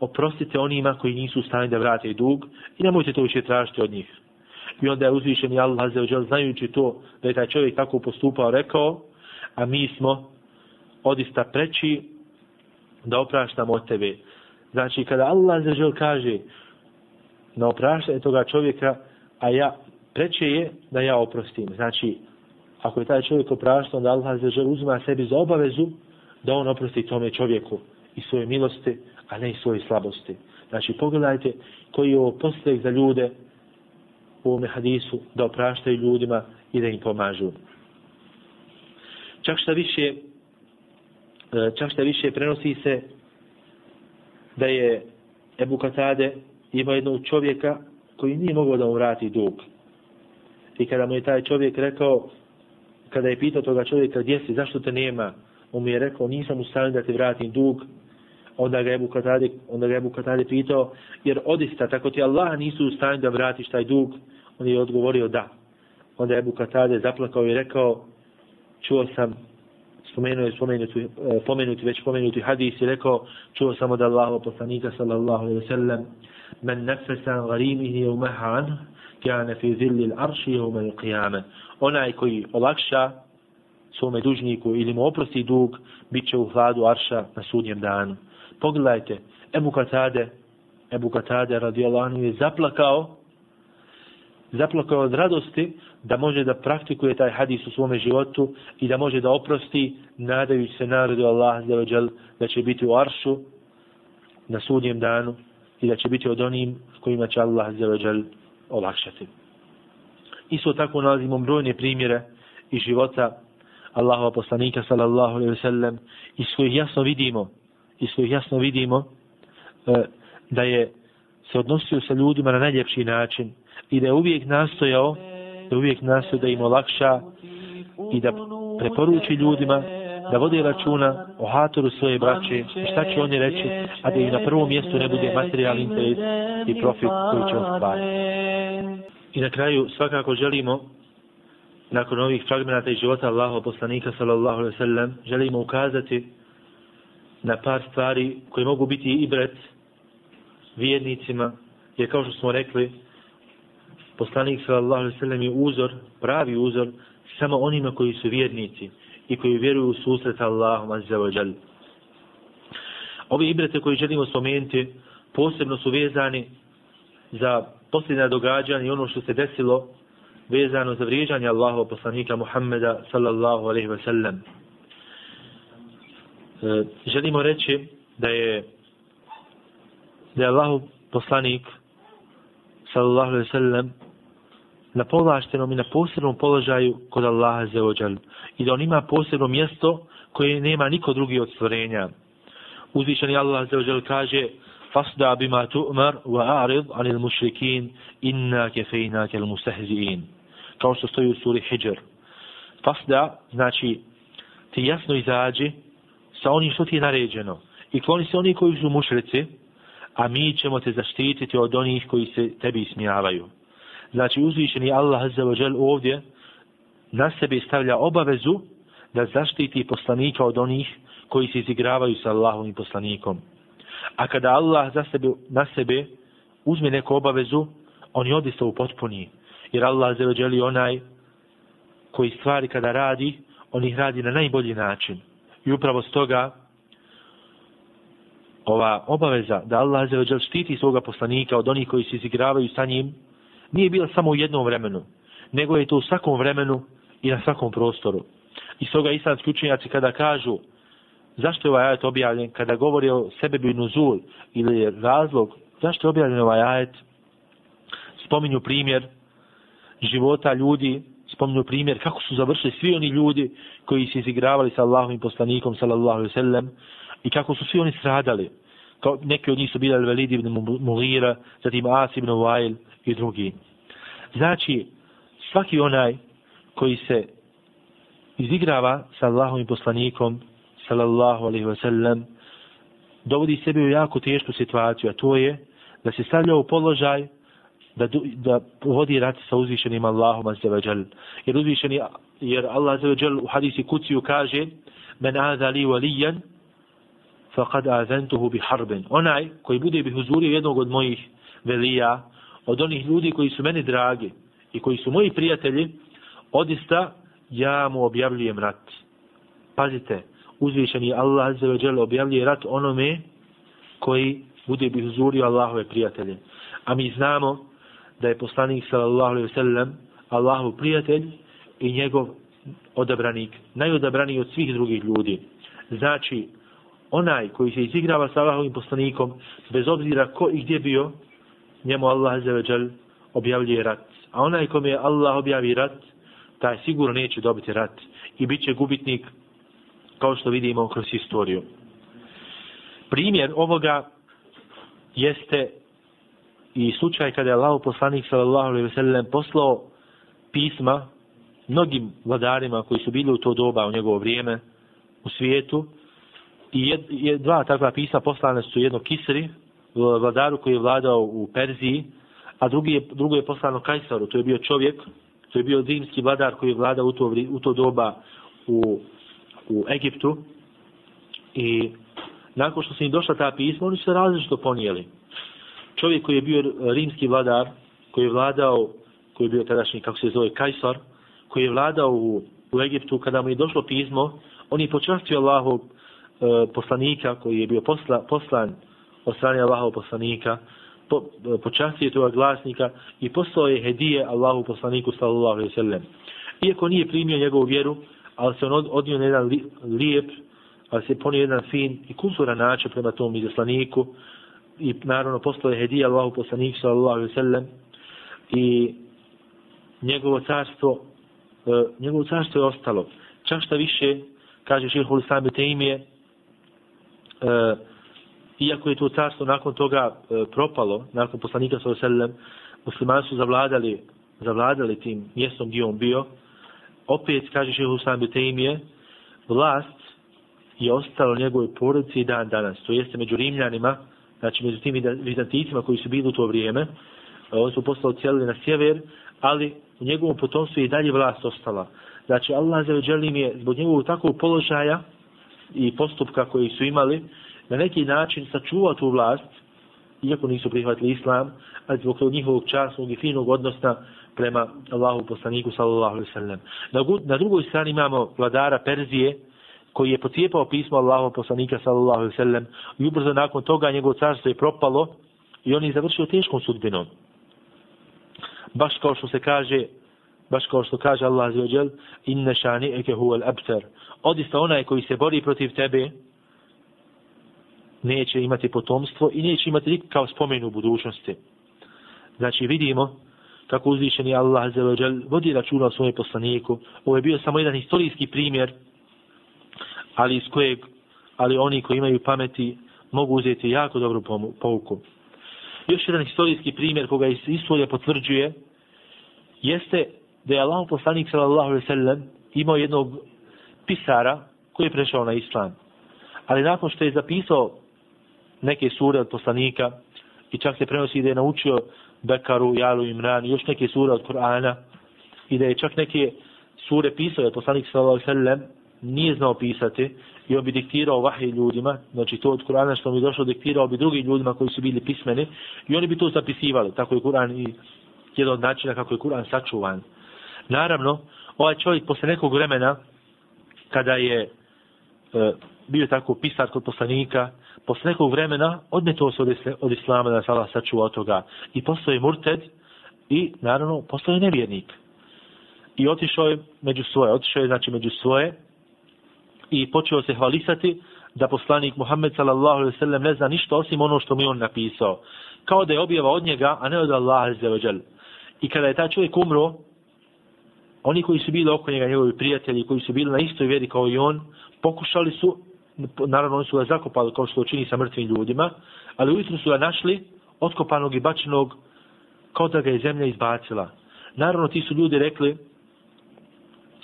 Speaker 1: oprostite onima koji nisu u stanju da vrate dug i nemojte to više tražiti od njih. I onda je uzvišen i Allah za znajući to da je taj čovjek tako postupao, rekao, a mi smo odista preći da opraštamo od tebe. Znači, kada Allah za kaže na opraštanje toga čovjeka, a ja preće je da ja oprostim. Znači, ako je taj čovjek opraštao, onda Allah za uzima sebi za obavezu da on oprosti tome čovjeku i svoje milosti, a ne i svoje slabosti. Znači, pogledajte koji je ovo posljeg za ljude u ovome hadisu, da opraštaju ljudima i da im pomažu. Čak šta više, e, čak šta više prenosi se da je Ebu Katade imao jednog čovjeka koji nije mogao da mu vrati dug. I kada mu je taj čovjek rekao, kada je pitao toga čovjeka gdje si, zašto te nema, on mi je rekao, nisam u stanju da ti vratim dug, onda ga je Bukatade, onda ga je Bukatade pitao, jer odista, tako ti Allah nisu u stanju da vratiš taj dug, on je odgovorio da. Onda je Bukatade zaplakao i rekao, čuo sam, spomenuo je spomenuti, e, pomenuti, već pomenuti hadis i rekao, čuo sam od Allaha poslanika sallallahu alaihi wa sallam, men nefesan garimihi je umehan, kjane fi zilli l'arši je umel qiyame. Onaj koji olakša svome dužniku ili mu oprosti dug, bit će u hladu arša na sudnjem danu pogledajte, Ebu Katade, Ebu Katade radijalanu je zaplakao, zaplakao od radosti da može da praktikuje taj hadis u svome životu i da može da oprosti nadajući se narodu Allah da će biti u aršu na sudnjem danu i da će biti od onim kojima će Allah olakšati. Isto tako nalazimo brojne primjere iz života Allahova poslanika sallallahu alejhi ve sellem iz kojih jasno vidimo iz kojih jasno vidimo e, da je se odnosio sa ljudima na najljepši način i da je uvijek nastojao da uvijek nastojao da im olakša i da preporuči ljudima da vode računa o hatoru svoje braće i šta će oni reći a da im na prvom mjestu ne bude materijalni interes i profit koji će ostvariti. I na kraju svakako želimo nakon ovih fragmenata iz života Allaha poslanika sallallahu alaihi sallam želimo ukazati na par stvari koje mogu biti i bret vjernicima, jer kao što smo rekli, poslanik sallallahu alaihi sallam je uzor, pravi uzor, samo onima koji su vjernici i koji vjeruju u susret Allahom azza wa jal. Ove ibrete koje želimo spomenuti posebno su vezani za posljedna događanja i ono što se desilo vezano za vrijeđanje Allahova poslanika Muhammeda sallallahu alaihi ve sellem. E, želimo reći da je da je Allahov poslanik sallallahu alaihi sellem na povlaštenom i na posebnom položaju kod Allaha za i da on ima posebno mjesto koje nema niko drugi od stvorenja. Uzvišeni Allah za kaže fasda bima tu'mar wa a'rid anil mušrikin inna kefejna kel mustahzi'in kao što stoji u suri Hijr. Fasda znači ti jasno izađi sa onim što ti je naređeno. I kloni se oni koji su mušrici, a mi ćemo te zaštititi od onih koji se tebi ismijavaju. Znači uzvišeni Allah Azza wa Jal ovdje na sebe stavlja obavezu da zaštiti poslanika od onih koji se izigravaju sa Allahom i poslanikom. A kada Allah za sebe, na sebe uzme neku obavezu, on je odista u. Jer Allah Azza onaj koji stvari kada radi, on ih radi na najbolji način. I upravo stoga ova obaveza da Allah želi štiti svoga poslanika od onih koji se izigravaju sa njim nije bila samo u jednom vremenu, nego je to u svakom vremenu i na svakom prostoru. I stoga islamski učenjaci kada kažu zašto je ovaj ajet objavljen, kada govori o sebebi nuzul ili razlog, zašto je objavljen ovaj ajet, spominju primjer života ljudi spominju primjer kako su završili svi oni ljudi koji se izigravali sa Allahom i poslanikom sallallahu alaihi sallam i kako su svi oni stradali. kao neki od njih su bili Al-Velid ibn Mulira, zatim As ibn Wail i drugi. Znači, svaki onaj koji se izigrava sa Allahom i poslanikom, sallallahu alaihi wasallam, dovodi sebe u jako tešku situaciju, a to je da se stavlja u položaj da, da vodi rat sa uzvišenim Allahom azza wa jal. Jer uzvišeni, jer Allah azza wa jal u hadisi kuciju kaže men aza li valijan faqad azantuhu bi harben. Onaj koji bude bi huzurio jednog od mojih velija, od onih ljudi koji su meni dragi i koji su moji prijatelji, odista ja mu objavljujem rat. Pazite, uzvišeni Allah azza ve jalla objavljuje rat onome koji bude bi huzurio Allahove prijatelje. A mi znamo da je poslanik sallallahu alaihi ve sellem Allahov prijatelj i njegov odabranik, najodabraniji od svih drugih ljudi. Znači, onaj koji se izigrava sa Allahovim poslanikom, bez obzira ko i gdje bio, njemu Allah azzawajal objavljuje rat. A onaj kome je Allah objavi rat, taj sigurno neće dobiti rat i bit će gubitnik kao što vidimo kroz historiju. Primjer ovoga jeste i slučaj kada je Allah poslanik sallallahu alejhi ve sellem poslao pisma mnogim vladarima koji su bili u to doba u njegovo vrijeme u svijetu i jed, jed, dva takva pisma poslane su jedno Kisri vladaru koji je vladao u Perziji a drugi je, drugo je poslano Kajsaru to je bio čovjek to je bio zimski vladar koji je vladao u to, u to doba u u Egiptu i nakon što se im došla ta pisma, oni su se različito ponijeli. Čovjek koji je bio rimski vladar, koji je vladao, koji je bio tadašnji, kako se zove, Kajsar, koji je vladao u, u Egiptu, kada mu je došlo pismo, on je počastio Allahov e, poslanika, koji je bio posla, poslan od strane Allahov poslanika, po, e, počastio toga glasnika i poslao je hedije Allahu poslaniku sallallahu alaihi sallam. Iako nije primio njegovu vjeru, ali se on odnio na jedan lijep, ali se ponio jedan fin i kulturan način prema tom izaslaniku. I naravno poslao je hedija Allahu poslanik sallallahu alaihi sallam. I njegovo carstvo e, njegovo carstvo je ostalo. Čak šta više kaže šehr sami te e, uh, iako je to carstvo nakon toga e, propalo nakon poslanika sallallahu alaihi sallam muslimani su zavladali zavladali tim mjestom gdje on bio opet, kaže še Husan Betemije, vlast je ostalo njegove porodice i dan danas. To jeste među Rimljanima, znači među tim vizanticima koji su bili u to vrijeme. E, oni su poslali cijeli na sjever, ali u njegovom potomstvu je i dalje vlast ostala. Znači, Allah za veđelim je zbog njegovog takvog položaja i postupka koji su imali, na neki način sačuvao tu vlast, iako nisu prihvatili islam, ali zbog njihovog časnog i finog odnosa prema Allahu poslaniku sallallahu alaihi sallam. Na, na drugoj strani imamo vladara Perzije koji je pocijepao pismo Allahu poslanika sallallahu alaihi sallam i ubrzo nakon toga njegovo carstvo je propalo i on je završio teškom sudbinom. Baš kao što se kaže baš kao što kaže Allah azza wajal inna shani'aka huwa al-abtar odista onaj koji se bori protiv tebe neće imati potomstvo i neće imati nikakav spomen u budućnosti znači vidimo kako uzvišeni Allah za vodi računa o svome poslaniku. Ovo je bio samo jedan historijski primjer, ali iz kojeg, ali oni koji imaju pameti mogu uzeti jako dobru pouku. Još jedan historijski primjer koga istorija potvrđuje jeste da je Allah poslanik sallallahu alaihi sallam imao jednog pisara koji je prešao na islam. Ali nakon što je zapisao neke sure od poslanika i čak se prenosi da je naučio Bekaru, Jalu, Imran, još neke sure od Kur'ana i da je čak neke sure pisao, je poslanik sallallahu sallam nije znao pisati i on bi diktirao vahij ljudima, znači to od Kur'ana što mi došlo diktirao bi drugim ljudima koji su bili pismeni i oni bi to zapisivali, tako je Kur'an i jedan od načina kako je Kur'an sačuvan. Naravno, ovaj čovjek posle nekog vremena, kada je e, bio tako pisar kod poslanika, posle nekog vremena odmeto se od islama da se Allah sačuva od toga. I postoje murted i naravno postoje nevjernik. I otišao je među svoje otišao je znači među svoje i počeo se hvalisati da poslanik Muhammed sallallahu alejhi ve sellem ne zna ništa osim ono što mi on napisao. Kao da je objava od njega a ne od Allaha azza ve dželle i kada je taj čovjek umro oni koji su bili oko njega njegovi prijatelji koji su bili na istoj vjeri kao i on pokušali su naravno oni su ga zakopali kao što čini sa mrtvim ljudima, ali ujutru su ga našli, otkopanog i bačenog, kao da ga je zemlja izbacila. Naravno, ti su ljudi rekli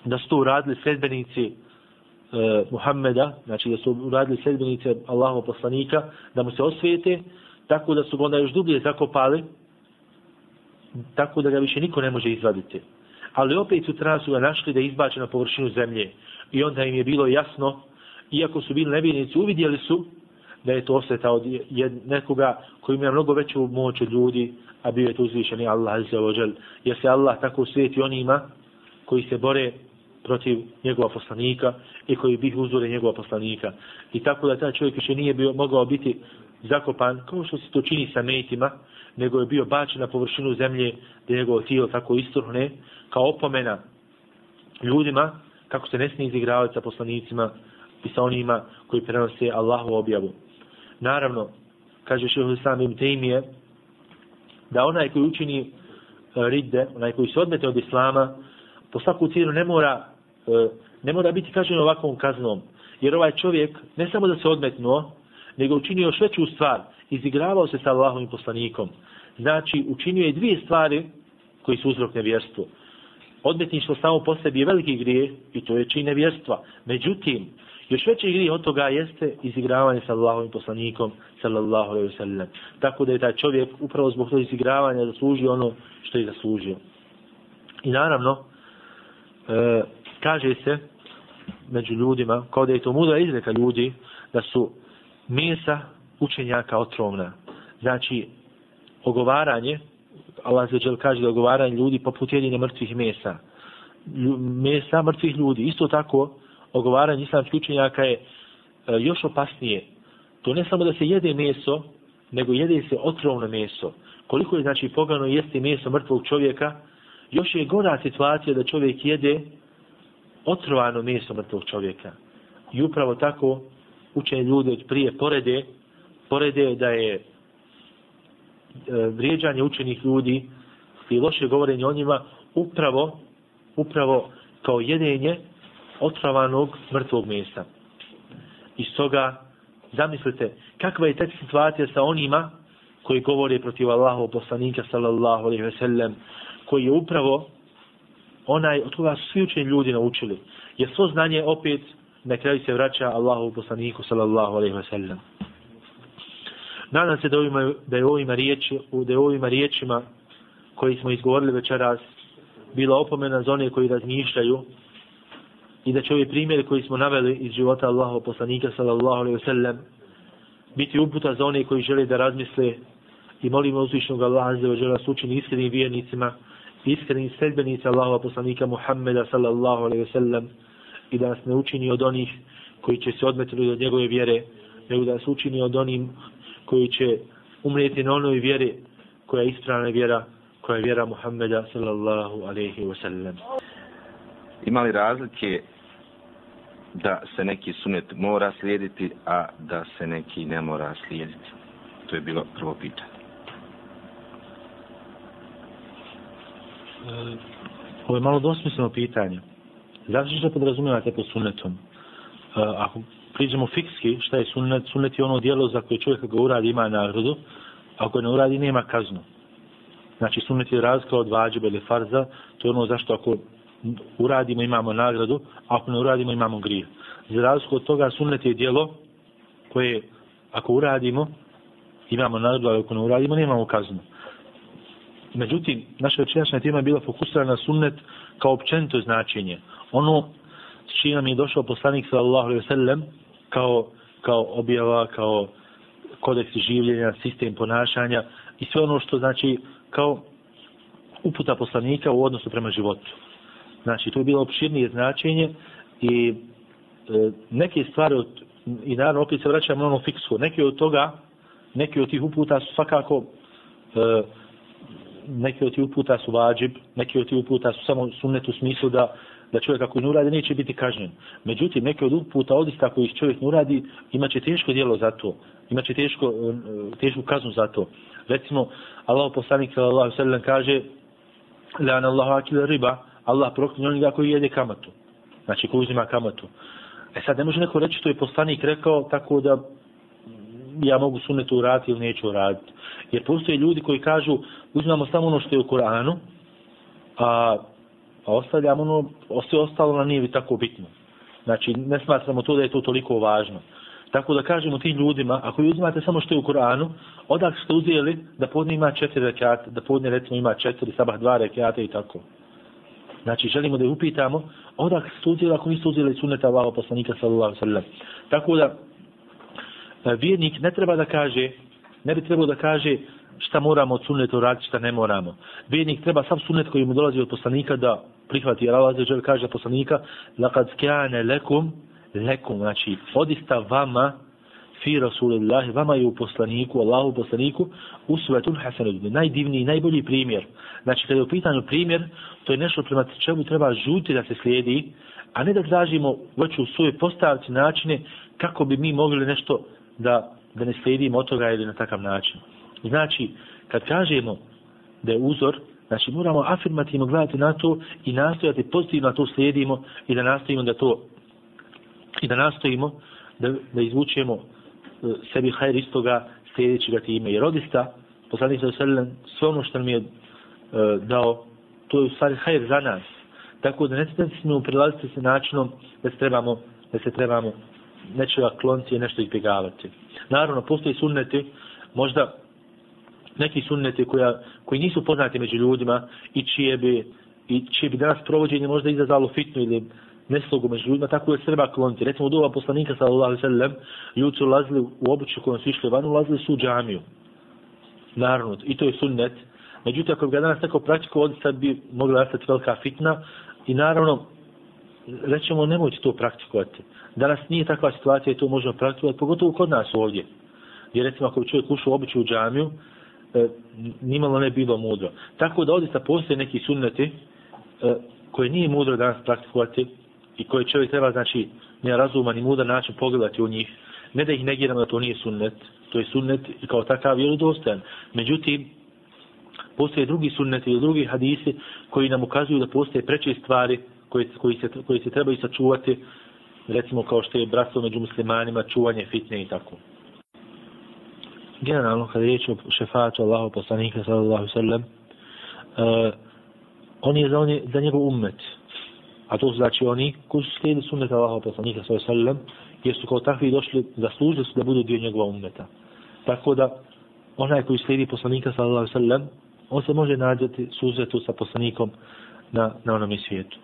Speaker 1: da su to uradili sredbenici e, Muhammeda, znači da su uradili sredbenice Allahov poslanika, da mu se osvijete, tako da su ga onda još dublje zakopali, tako da ga više niko ne može izvaditi. Ali opet sutra su ga našli da je izbačen na površinu zemlje. I onda im je bilo jasno, iako su bili nevjernici, uvidjeli su da je to osveta od nekoga koji ima mnogo veću moć od ljudi, a bio je to uzvišeni Allah. Jer se Allah tako sveti onima koji se bore protiv njegova poslanika i koji bih uzore njegova poslanika. I tako da taj čovjek više nije bio, mogao biti zakopan, kao što se to čini sa mejtima, nego je bio bačen na površinu zemlje gdje njegovo tijelo tako istruhne, kao opomena ljudima kako se ne smije izigravati sa poslanicima i sa onima koji prenose Allahu objavu. Naravno, kaže Šehu samim im temije, da onaj koji učini e, ridde, onaj koji se odmete od Islama, po svaku cijenu ne mora, e, ne mora biti kažen ovakvom kaznom. Jer ovaj čovjek, ne samo da se odmetnuo, nego učinio još veću stvar, izigravao se sa Allahovim poslanikom. Znači, učinio je dvije stvari koji su uzrok nevjerstvu. Odmetništvo samo po sebi je veliki grije i to je čin nevjerstva. Međutim, još veći grih od toga jeste izigravanje sa Allahovim poslanikom, sallallahu alaihi sallam. Tako da je taj čovjek upravo zbog tog izigravanja zaslužio ono što je zaslužio. I naravno, e, kaže se među ljudima, kao da je to mudra izreka ljudi, da su mesa učenjaka otrovna. Znači, ogovaranje, Allah se kaže da ogovaranje ljudi poput jedine mrtvih mesa. Mesa mrtvih ljudi. Isto tako, ogovaranje islamskih učenjaka je e, još opasnije. To ne samo da se jede meso, nego jede se otrovno meso. Koliko je znači pogano jesti meso mrtvog čovjeka, još je gora situacija da čovjek jede otrovano meso mrtvog čovjeka. I upravo tako učenje ljude od prije porede, porede da je e, vrijeđanje učenih ljudi i loše govorenje o njima upravo, upravo kao jedenje otravanog mrtvog mjesta. I stoga, zamislite, kakva je tek situacija sa onima koji govore protiv Allahov poslanika, sallallahu alaihi ve sellem, koji je upravo onaj od koga su svi učeni ljudi naučili. Jer svo znanje opet na kraju se vraća Allahu poslaniku sallallahu alejhi ve sellem. Nadam se da ovima, da je ovima riječi, da je ovima riječima koji smo izgovorili večeras bila opomena za one koji razmišljaju i da će ovi primjeri koji smo naveli iz života Allahu poslanika sallallahu alejhi ve sellem biti uputa za one koji žele da razmisle i molimo uzvišnog Allaha za da sučini iskrenim vjernicima iskrenim sredbenica Allahova poslanika Muhammeda sallallahu alejhi ve sellem i da nas ne učini od onih koji će se odmetili od njegove vjere, nego da nas učini od onim koji će umrijeti na onoj vjeri koja je ispravna vjera, koja je vjera Muhammeda sallallahu alaihi
Speaker 2: wasallam imali razlike da se neki sunet mora slijediti, a da se neki ne mora slijediti? To je bilo prvo pitanje.
Speaker 1: E, ovo je malo dosmisleno pitanje. Zato što podrazumijevate pod sunnetom? Uh, ako priđemo fikski, šta je sunnet? Sunnet je ono dijelo za koje čovjek ga uradi ima nagradu, a ako ne uradi nema kaznu. Znači sunnet je razlika od vađiba ili farza, to je ono zašto ako uradimo imamo nagradu, ako ne uradimo imamo grije. Za razliku od toga sunnet je dijelo koje ako uradimo imamo nagradu, ali ako ne uradimo nemamo kaznu. Međutim, naša večerašnja tema je bila fokusirana na sunnet kao općenito značenje ono s čim nam je došao poslanik sallallahu alejhi ve sellem kao kao objava kao kodeks življenja sistem ponašanja i sve ono što znači kao uputa poslanika u odnosu prema životu znači to je bilo opširnije značenje i e, neke stvari od, i naravno opet se vraćamo na ono fiksko neke od toga neke od tih uputa su svakako e, neke od tih uputa su vađib, neki od tih uputa su samo sunnet u smislu da da čovjek ako ne uradi neće biti kažnjen. Međutim, neki od uputa odista koji čovjek ne uradi, imaće teško djelo za to. Imaće teško, e, tešku kaznu za to. Recimo, Allah poslanik sallallahu sallam kaže Lana Allahu akila riba, Allah proklinje onoga koji jede kamatu. Znači, koji uzima kamatu. E sad ne može neko reći što je poslanik rekao tako da ja mogu sunetu uraditi ili neću uraditi. Jer postoje ljudi koji kažu uzimamo samo ono što je u Koranu, a, a ostavljamo ono, sve ostalo na nije tako bitno. Znači, ne smatramo to da je to toliko važno. Tako da kažemo tim ljudima, ako vi uzimate samo što je u Koranu, odak ste uzeli da podne ima četiri rekiata, da podne recimo ima četiri, sabah dva rekiata i tako. Znači, želimo da upitamo, odak ste uzeli ako niste uzeli sunneta Allaho poslanika sallallahu sallam. Tako da, e, vjernik ne treba da kaže, ne bi trebalo da kaže šta moramo od sunneta uraditi, šta ne moramo. Vjernik treba sam sunnet koji mu dolazi od poslanika da prihvati. Jer Allah želi kaže poslanika, lakad skjane lekum, lekum, znači, odista vama, fi Rasulillah, vama je u poslaniku, Allahu poslaniku, usvetun hasanudni, najdivniji, najbolji primjer. Znači, kada je u pitanju primjer, to je nešto prema čemu treba žuti da se slijedi, a ne da tražimo već u svoje postavci načine kako bi mi mogli nešto da, da ne slijedimo od toga ili na takav način. Znači, kad kažemo da je uzor, znači moramo afirmativno gledati na to i nastojati pozitivno na to slijedimo i da nastojimo da to i da nastojimo da, da izvučemo E, sebi hajr iz toga ga time. Jer odista, poslanik sa selem, sve ono što nam je e, dao, to je u stvari hajr za nas. Tako da ne smijemo prilaziti se načinom da se trebamo, da se trebamo nečega klonci i nešto izbjegavati. Naravno, postoji sunneti, možda neki sunneti koja, koji nisu poznati među ljudima i čije bi, i čije bi danas provođenje možda izazvalo fitnu ili neslogu među ljudima, tako je treba kloniti. Recimo, u doba poslanika, sallallahu sallam, ljudi su ulazili u obuću kojom su išli van, ulazili su u džamiju. Naravno, i to je sunnet. Međutim, ako bi ga danas neko praktiko, ovdje sad bi mogla nastati velika fitna i naravno, rećemo, nemojte to praktikovati. Danas nije takva situacija i to možemo praktikovati, pogotovo kod nas ovdje. Jer recimo, ako bi čovjek ušao u obuću u džamiju, e, nimalo ne bilo mudro. Tako da ovdje postoje neki sunneti e, koje nije mudro danas praktikovati, i koje čovjek treba, znači, ne razuman i mudan način pogledati u njih, ne da ih negiramo da to nije sunnet, to je sunnet i kao takav vjerodostojan. Međutim, postoje drugi sunneti i drugi hadisi koji nam ukazuju da postoje preče stvari koje, koji se, koji se trebaju sačuvati, recimo kao što je bratstvo među muslimanima, čuvanje fitne i tako. Generalno, kada je riječ o šefatu Allahu poslanika, sallallahu sallam, uh, on je za, on je za njegov ummet, a to su znači oni koji su slijedili sunneta Allaha poslanika svoj sallam, jer su kao takvi došli, zaslužili su da budu dio njegova ummeta. Tako da, onaj koji slijedi poslanika sallallahu sallam, on se može nađati suzetu sa poslanikom na, na onom svijetu.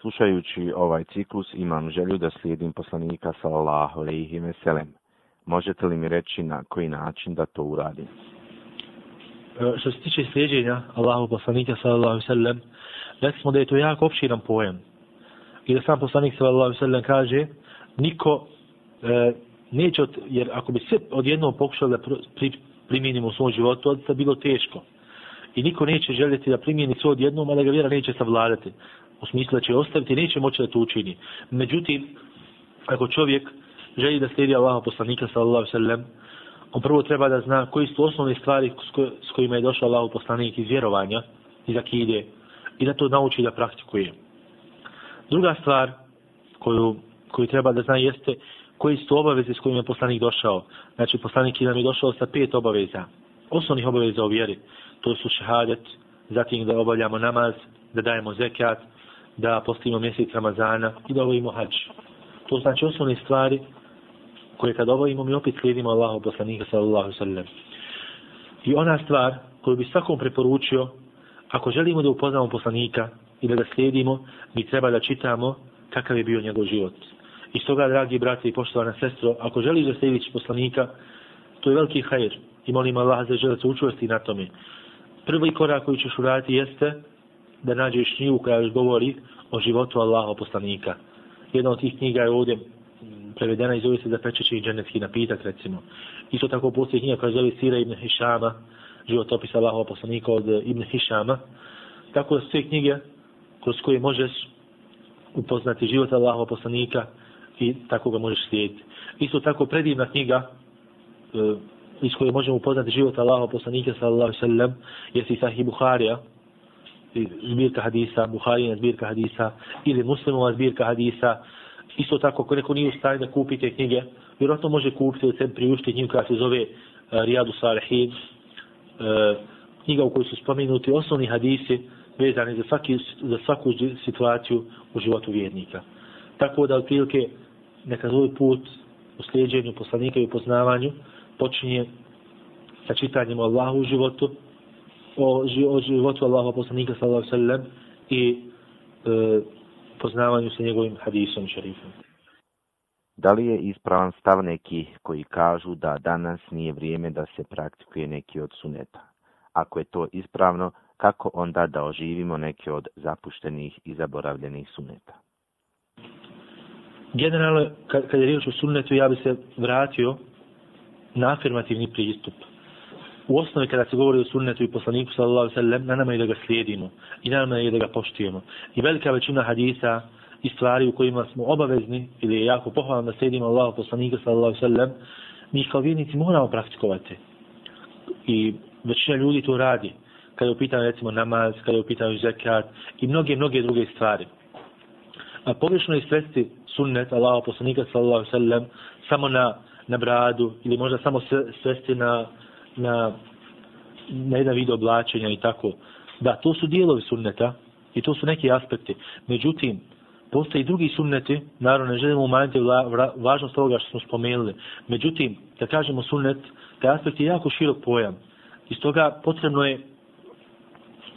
Speaker 2: Slušajući ovaj ciklus imam želju da slijedim poslanika sallallahu alaihi ve sellem. Možete li mi reći na koji način da to uradim?
Speaker 1: E, što se tiče slijedjenja Allahu poslanika sallallahu alaihi ve sellem, rekli smo da je to jako opširan pojam. I da sam poslanik sallallahu sallam kaže, niko e, neće, od, jer ako bi sve odjednom pokušali da pri, primjenimo u svom životu, to bilo teško. I niko neće željeti da primjeni sve odjednom, a da ga vjera neće savladati. U smislu da će ostaviti, neće moći da to učini. Međutim, ako čovjek želi da slijedi Allaha poslanika sallallahu sallam, on prvo treba da zna koji su osnovne stvari s kojima je došao Allahu poslanik iz vjerovanja, iz akide, i da to nauči da praktikuje. Druga stvar koju, koju treba da zna jeste koji su obaveze s kojima je poslanik došao. Znači, poslanik nam je došao sa pet obaveza. Osnovnih obaveza u vjeri. To su šehadet, zatim da obavljamo namaz, da dajemo zekat, da postavimo mjesec Ramazana i da obavimo hač. To znači osnovne stvari koje kad obavimo mi opet slijedimo Allahu poslanika sallallahu sallam. I ona stvar koju bi svakom preporučio ako želimo da upoznamo poslanika i da ga slijedimo, mi treba da čitamo kakav je bio njegov život. I stoga, dragi brate i poštovana sestro, ako želiš da slijediš poslanika, to je veliki hajr i molim Allah za želac učvrsti na tome. Prvi korak koji ćeš uraditi jeste da nađeš knjigu koja još govori o životu Allaha poslanika. Jedna od tih knjiga je ovdje prevedena i zove se za pečeći i dženevski napitak, recimo. Isto tako postoji knjiga koja zove Sira ibn Hišama, životopis Allahova poslanika od eh, Ibn Hišama. Tako da sve knjige kroz koje možeš upoznati život Allahova poslanika i tako ga možeš slijediti. Isto tako predivna knjiga e, iz koje možemo upoznati život Allahova poslanika sallallahu sallam jeste i Sahih Buharija zbirka hadisa, Buharijina zbirka hadisa ili Muslimova zbirka hadisa Isto tako, ako neko nije u stanju da kupi te knjige, vjerojatno može kupiti da se priušti knjigu koja se zove eh, Rijadu Salihin, E, knjiga u kojoj su spomenuti osnovni hadisi vezani za, svaki, za svaku situaciju u životu vjernika. Tako da, otprilike, neka svoj put u slijedženju poslanika i upoznavanju počinje sa čitanjem Allahu u životu, o, o životu Allahu poslanika sallallahu sallam i e, poznavanju sa njegovim hadisom šarifom.
Speaker 3: Da li je ispravan stav neki koji kažu da danas nije vrijeme da se praktikuje neki od suneta? Ako je to ispravno, kako onda da oživimo neke od zapuštenih i zaboravljenih suneta?
Speaker 1: Generalno, kad, kad je riječ o sunnetu, ja bi se vratio na afirmativni pristup. U osnovi kada se govori o sunnetu i poslaniku sallallahu sallam, na nama je da ga slijedimo i na nama je da ga poštujemo. I velika većina hadisa i stvari u kojima smo obavezni ili je jako pohvalno da slijedimo Allahu poslanika sallallahu sallam, mi kao vjernici moramo praktikovati. I većina ljudi to radi. Kada je u pitanju recimo namaz, kada je u pitanju zekat i mnoge, mnoge druge stvari. A pogrešno je svesti sunnet Allahu poslanika sallallahu sallam samo na, na bradu ili možda samo svesti na na, na jedan vid oblačenja i tako. Da, to su dijelovi sunneta i to su neki aspekti. Međutim, postoji drugi sunneti, naravno ne želimo umanjiti važnost ovoga što smo spomenuli. Međutim, da kažemo sunnet, taj aspekt je jako širok pojam. Iz toga potrebno je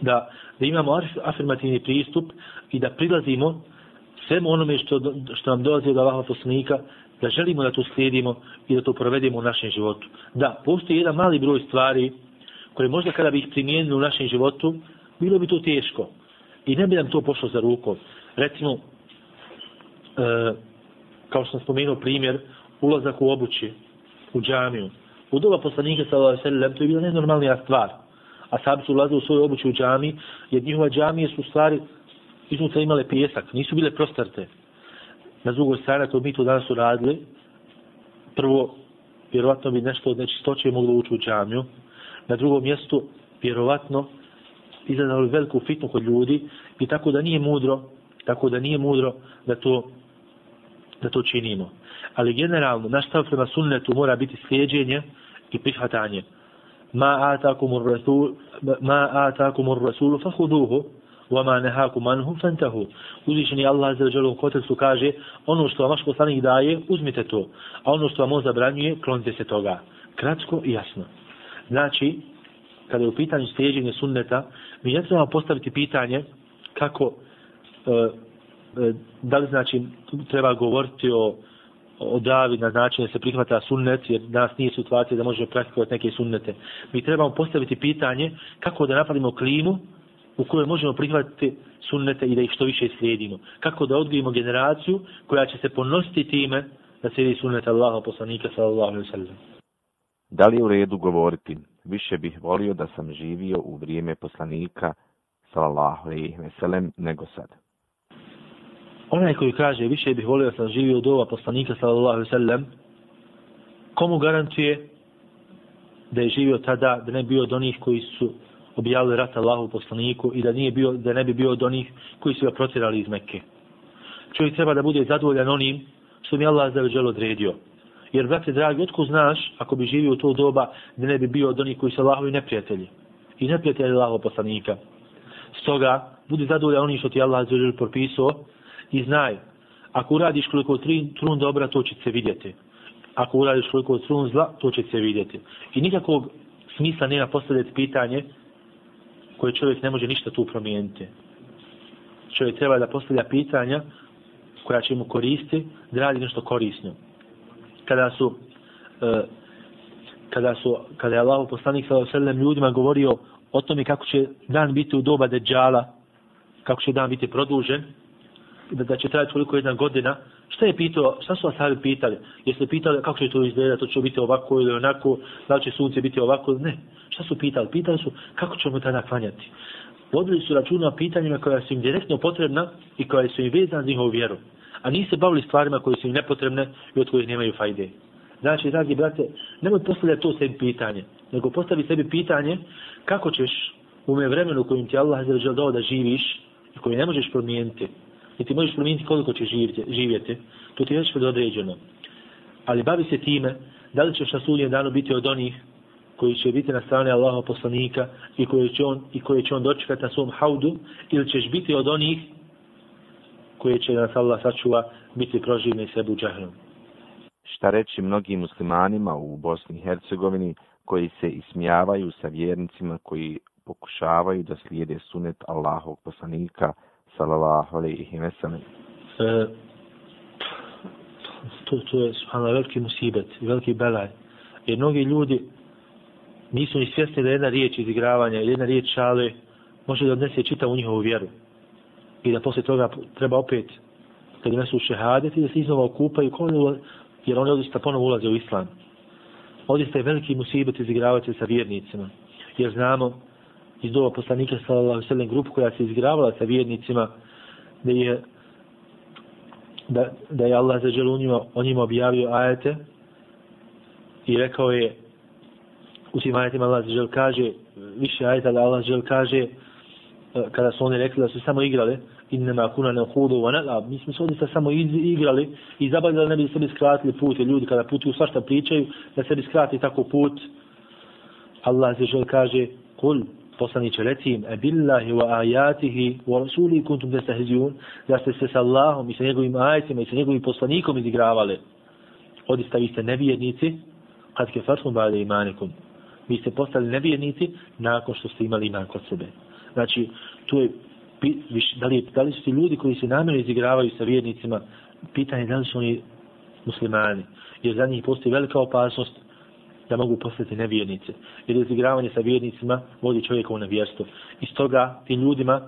Speaker 1: da, da imamo afirmativni pristup i da prilazimo svemu onome što, što nam dolazi od Allahova poslanika, da želimo da to slijedimo i da to provedemo u našem životu. Da, postoji jedan mali broj stvari koje možda kada bi ih primijenili u našem životu, bilo bi to teško. I ne bi nam to pošlo za rukom. Recimo, E, kao što sam spomenuo primjer, ulazak u obući, u džamiju. U doba poslanika sallallahu alejhi ve to je bila nenormalna stvar. A sahabi su ulazili u svoju obuću u džami, jer njihova džamije su stvari iznutra imale pjesak, nisu bile prostarte na drugoj strani, ako mi to danas uradili, prvo, vjerovatno bi nešto od nečistoće moglo ući u džamiju, na drugom mjestu, vjerovatno, izgledalo veliku fitnu kod ljudi i tako da nije mudro, tako da nije mudro da to, da to činimo. Ali generalno, naš stav prema sunnetu mora biti slijedženje i prihvatanje. Ma atakumur rasul, ma atakumur rasulu fahuduhu, وَمَا نَهَاكُمْ عَنْهُ فَانْتَهُ Uzvišeni Allah za želom kontekstu kaže ono što vam vaš poslanik daje, uzmite to. A ono što vam on zabranjuje, klonite se toga. Kratko i jasno. Znači, kada je u pitanju slijeđenja sunneta, mi ne trebamo postaviti pitanje kako, e, e, E, da li znači treba govoriti o o davi na način da se prihvata sunnet, jer danas nije situacija da možemo praktikovati neke sunnete. Mi trebamo postaviti pitanje kako da napravimo klimu u kojoj možemo prihvatiti sunnete i da ih što više slijedimo. Kako da odgojimo generaciju koja će se ponositi time da slijedi sunnet Allaha poslanika sallallahu alaihi sallam.
Speaker 3: Da li je u redu govoriti? Više bih volio da sam živio u vrijeme poslanika sallallahu alaihi sallam nego sad.
Speaker 1: Onaj koji kaže više bih volio da sam živio od ova poslanika sallallahu sallam, komu garantuje da je živio tada, da ne bio od onih koji su objavili rat Allahu poslaniku i da nije bio da ne bi bio od onih koji su ga protjerali iz Mekke. Čovjek treba da bude zadovoljan onim što mi Allah za veđel odredio. Jer, brate dragi, otko znaš, ako bi živio u to doba, da ne bi bio od onih koji su Allahovi neprijatelji. I neprijatelji Allahov poslanika. Stoga, budi zadovoljan onim što ti Allah za propisao i znaj, ako uradiš koliko tri, trun dobra, to će se vidjeti. Ako uradiš koliko trun zla, to će se vidjeti. I nikakvog smisla nema postavljati pitanje koje čovjek ne može ništa tu promijeniti. Čovjek treba da postavlja pitanja koja će mu koristi, da radi nešto korisno. Kada su, e, kada su, kada je Allah poslanik sallallahu alejhi ljudima govorio o tome kako će dan biti u doba deđala, kako će dan biti produžen, da, da će trajati koliko jedna godina, šta je pitao, šta su ashabi pitali? Jeste pitali kako će to izgledati, to će biti ovako ili onako, da će sunce biti ovako ne. Šta su pitali? Pitali su kako ćemo tada klanjati. Vodili su računa o pitanjima koja su im direktno potrebna i koja su im vezana za njihovu vjeru. A nisu se bavili stvarima koje su im nepotrebne i od kojih nemaju fajde. Znači, dragi brate, nemoj postavljati to sebi pitanje, nego postavi sebi pitanje kako ćeš u me vremenu kojim ti Allah je dao da živiš i koji ne možeš promijeniti, i ti možeš promijeniti koliko ćeš živjeti, živjeti. To ti je već određeno. Ali bavi se time, da li ćeš na sudnjem danu biti od onih koji će biti na strani Allaha poslanika i koji će on, i koji će on dočekati na svom haudu, ili ćeš biti od onih koji će nas Allah sačuva biti proživni sebu džahnom.
Speaker 3: Šta reći mnogim muslimanima u Bosni i Hercegovini koji se ismijavaju sa vjernicima koji pokušavaju da slijede sunet Allahog poslanika sallallahu alaihi wa sallam.
Speaker 1: E, to, to je subhanallah veliki musibet, veliki belaj. Jer mnogi ljudi nisu ni svjesni da jedna riječ izigravanja, jedna riječ šale može da odnese čita u njihovu vjeru. I da poslije toga treba opet, kad nesu šehadeti, da se iznova okupaju, jer oni odista ponovo ulaze u islam. Odista je veliki musibet izigravati sa vjernicima. Jer znamo iz doba poslanika sallallahu sallam grupu koja se izgravala sa vjernicima da je da, da je Allah zađel u njima, o njima objavio ajete i rekao je u tim ajetima Allah zađel kaže više ajeta da Allah zađel kaže e, kada su oni rekli da su samo igrali innama kuna na hudu wa nalab mi smo se ovdje samo igrali i zabavljali ne bi sebi skratili put. Jer ljudi kada putuju svašta pričaju da sebi skrati tako put Allah zađel kaže kul poslaniće recim, e billahi wa ajatihi wa rasuli kuntum destahizijun, da ste se s Allahom i sa njegovim ajcima i sa njegovim poslanikom izigravali. Odista vi ste nevjernici, kad ke farhum bade imanikum. Vi ste postali nevjernici nakon što ste imali iman kod sebe. Znači, tu je, da li, da li su ti ljudi koji se namjerno izigravaju sa vjernicima, pitanje da li su oni muslimani. Jer za njih postoji velika opasnost da mogu postati nevjernice. Jer izigravanje sa vjernicima vodi čovjeka u nevjerstvo. I stoga tim ljudima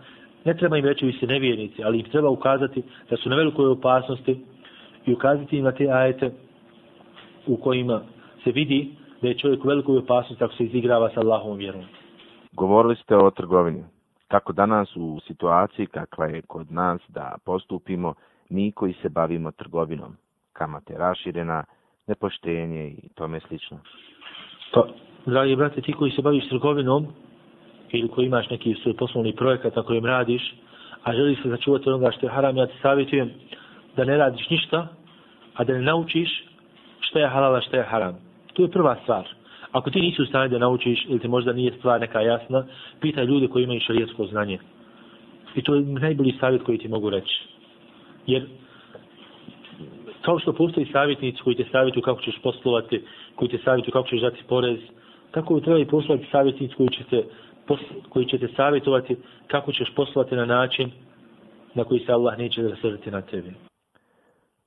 Speaker 1: ne treba im reći vi ste nevjernici, ali im treba ukazati da su na velikoj opasnosti i ukazati im na te ajete u kojima se vidi da je čovjek u velikoj opasnosti ako se izigrava sa Allahom vjerom.
Speaker 3: Govorili ste o trgovini. Kako danas u situaciji kakva je kod nas da postupimo mi koji se bavimo trgovinom, kamate raširena, nepoštenje i tome slično.
Speaker 1: Pa, dragi brate, ti koji se baviš trgovinom, ili koji imaš neki svoj poslovni projekat na kojem radiš, a želiš se začuvati onoga što je haram, ja ti savjetujem da ne radiš ništa, a da ne naučiš što je halala, što je haram. To je prva stvar. Ako ti nisi u stanju da naučiš, ili ti možda nije stvar neka jasna, pitaj ljude koji imaju šarijetsko znanje. I to je najbolji savjet koji ti mogu reći. Jer kao što postoji savjetnici koji te savjetuju kako ćeš poslovati, koji te savjetuju kako ćeš dati porez, tako treba i poslovati savjetnici koji će te, koji će te savjetovati kako ćeš poslovati na način na koji se Allah neće da srđati na tebi.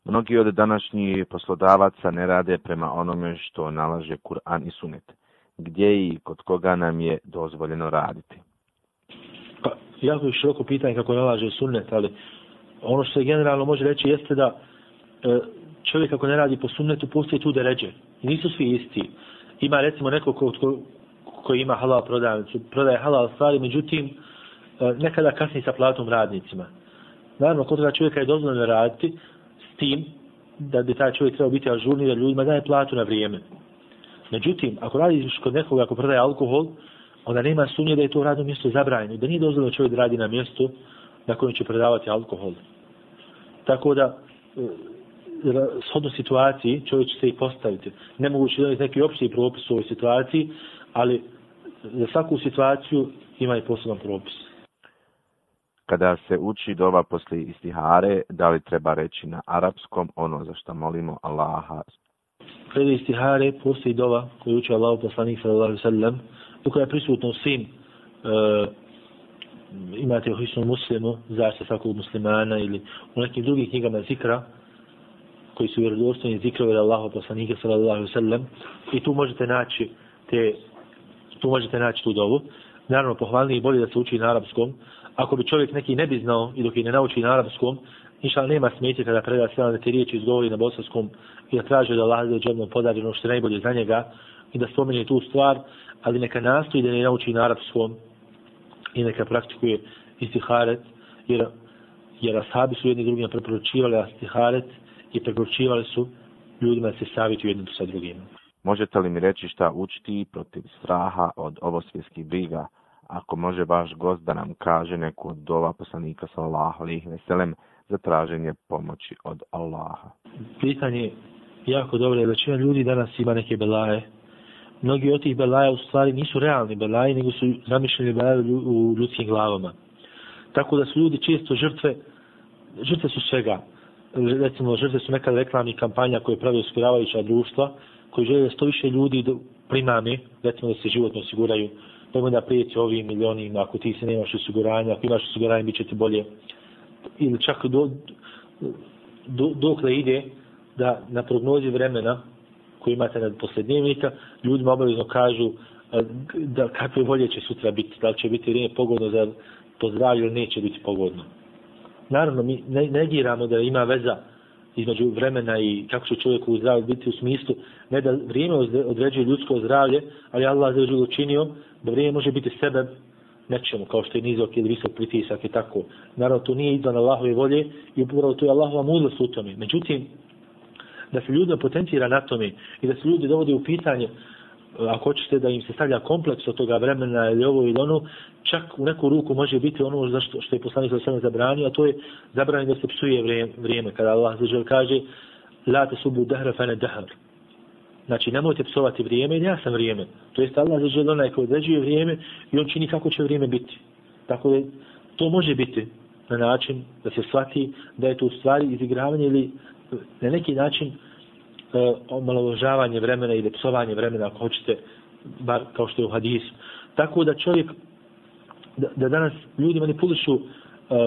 Speaker 3: Mnogi od današnjih poslodavaca ne rade prema onome što nalaže Kur'an i Sunet. Gdje i kod koga nam je dozvoljeno raditi?
Speaker 1: Pa, jako je široko pitanje kako nalaže Sunet, ali ono što se generalno može reći jeste da E, čovjek ako ne radi po sunnetu, postoje tu deređe. I nisu svi isti. Ima recimo neko ko, ko, ko ima halal prodavnicu, prodaje halal stvari, međutim, e, nekada kasni sa platom radnicima. Naravno, kod toga čovjeka je dozvoljeno raditi s tim da bi taj čovjek trebao biti ažurni da ljudima daje platu na vrijeme. Međutim, ako radiš kod nekoga ako prodaje alkohol, onda nema sumnje da je to radno mjesto zabranjeno. Da nije dozvoljeno čovjek da radi na mjestu na kojem će prodavati alkohol. Tako da, e, shodno situaciji čovjek će se i postaviti. Nemoguće da je neki opći propis u ovoj situaciji, ali za svaku situaciju ima i poseban propis.
Speaker 3: Kada se uči dova posle istihare, da li treba reći na arapskom ono za što molimo Allaha?
Speaker 1: Pred istihare postoji dova koju uči Allah poslanik sallallahu alaihi sallam u koja je prisutno svim uh, imate u Hristom muslimu, zašto svakog muslimana ili u nekim drugim knjigama zikra, koji su vjerodostojni zikrove od poslanika sallallahu alejhi ve sellem i tu možete naći te tu možete naći tu dovu. Naravno pohvalnije i bolje da se uči na arapskom. Ako bi čovjek neki ne bi znao i dok je ne nauči na arapskom inša nema smetje kada preda sve one te riječi izgovori na bosanskom i da traže da Allah za džednom podari ono što je najbolje za njega i da spomeni tu stvar ali neka nastoji da ne nauči na arapskom i neka praktikuje istiharet jer, jer ashabi su jedni drugima preporučivali istiharet i preporučivali su ljudima da se savjetuju jednim sa drugim.
Speaker 3: Možete li mi reći šta učiti protiv straha od ovosvjetskih briga, ako može vaš gost da nam kaže neku od dova poslanika sallallahu alaihi veselem, za traženje pomoći od Allaha.
Speaker 1: Pitanje je jako dobro, jer većina ljudi danas ima neke belaje. Mnogi od tih belaja u stvari nisu realni belaje, nego su zamišljeni belaje u ljudskim glavama. Tako da su ljudi često žrtve, žrtve su svega. Recimo, žrtve su nekada reklamnih kampanja koje pravi osiguravajuća društva, koji žele da sto više ljudi primane, recimo da se životno osiguraju, da da prijeti ovim milionima, ako ti se nemaš osiguranja, ako imaš osiguranje, bit će ti bolje. Ili čak do, do, dokle ide da na prognozi vremena koji imate na posljednjevnika, ljudima obavezno kažu e, da kakve volje će sutra biti, da li će biti vrijeme pogodno za to zdravlje ili neće biti pogodno. Naravno, mi negiramo da ima veza između vremena i kako će čovjek u zdravlju biti u smislu, ne da vrijeme određuje ljudsko zdravlje, ali Allah je učinio da vrijeme može biti sebe nečemu, kao što je nizok ili visok pritisak i tako. Naravno, to nije izvan Allahove volje i upravo to je Allahova mudlost u tome. Međutim, da se ljudima potencira na tome i da se ljudi dovode u pitanje ako hoćete da im se stavlja kompleks od toga vremena ili ovo ili ono, čak u neku ruku može biti ono za što, što je poslanik sa sveme zabranio, a to je zabranio da se psuje vrijeme, vrijeme kada Allah zažel kaže la te subu dahra fene dahr. Znači, nemojte psovati vrijeme, jer ja sam vrijeme. To jest Allah zažel onaj koji određuje vrijeme i on čini kako će vrijeme biti. Tako da to može biti na način da se shvati da je to u stvari izigravanje ili na neki način uh, omalovažavanje vremena ili psovanje vremena, ako hoćete, bar kao što je u hadisu. Tako da čovjek, da, da danas ljudi manipulišu e,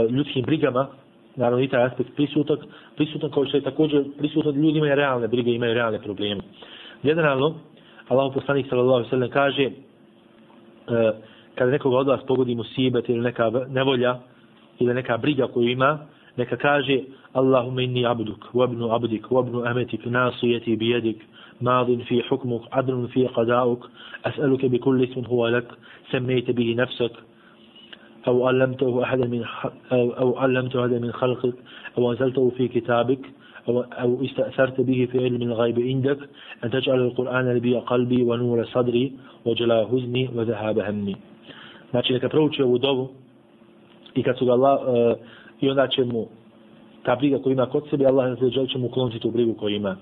Speaker 1: ljudskim brigama, naravno i taj aspekt prisutan, prisutan kao što je također prisutan, ljudi imaju realne brige, imaju realne probleme. Generalno, Allah poslanik sallallahu sallam kaže, e, kada nekoga od vas pogodi musibet ili neka nevolja, ili neka briga koju ima, neka kaže Allahumma inni abduk, wabnu abdik, wabnu ametik, nasijeti bijedik, ماض في حكمك عدل في قضاؤك أسألك بكل اسم هو لك سميت به نفسك أو علمته أحد من أو علمته أحد من خلقك أو أنزلته في كتابك أو, أو استأثرت به في علم الغيب عندك أن تجعل القرآن ربيع قلبي ونور صدري وجلاء حزني وذهاب همي Znači, neka prouči ovu dovu i kad su ga Allah, uh, i onda će mu ta briga koju ima kod sebe, Allah ne će mu ukloniti tu brigu koju ima.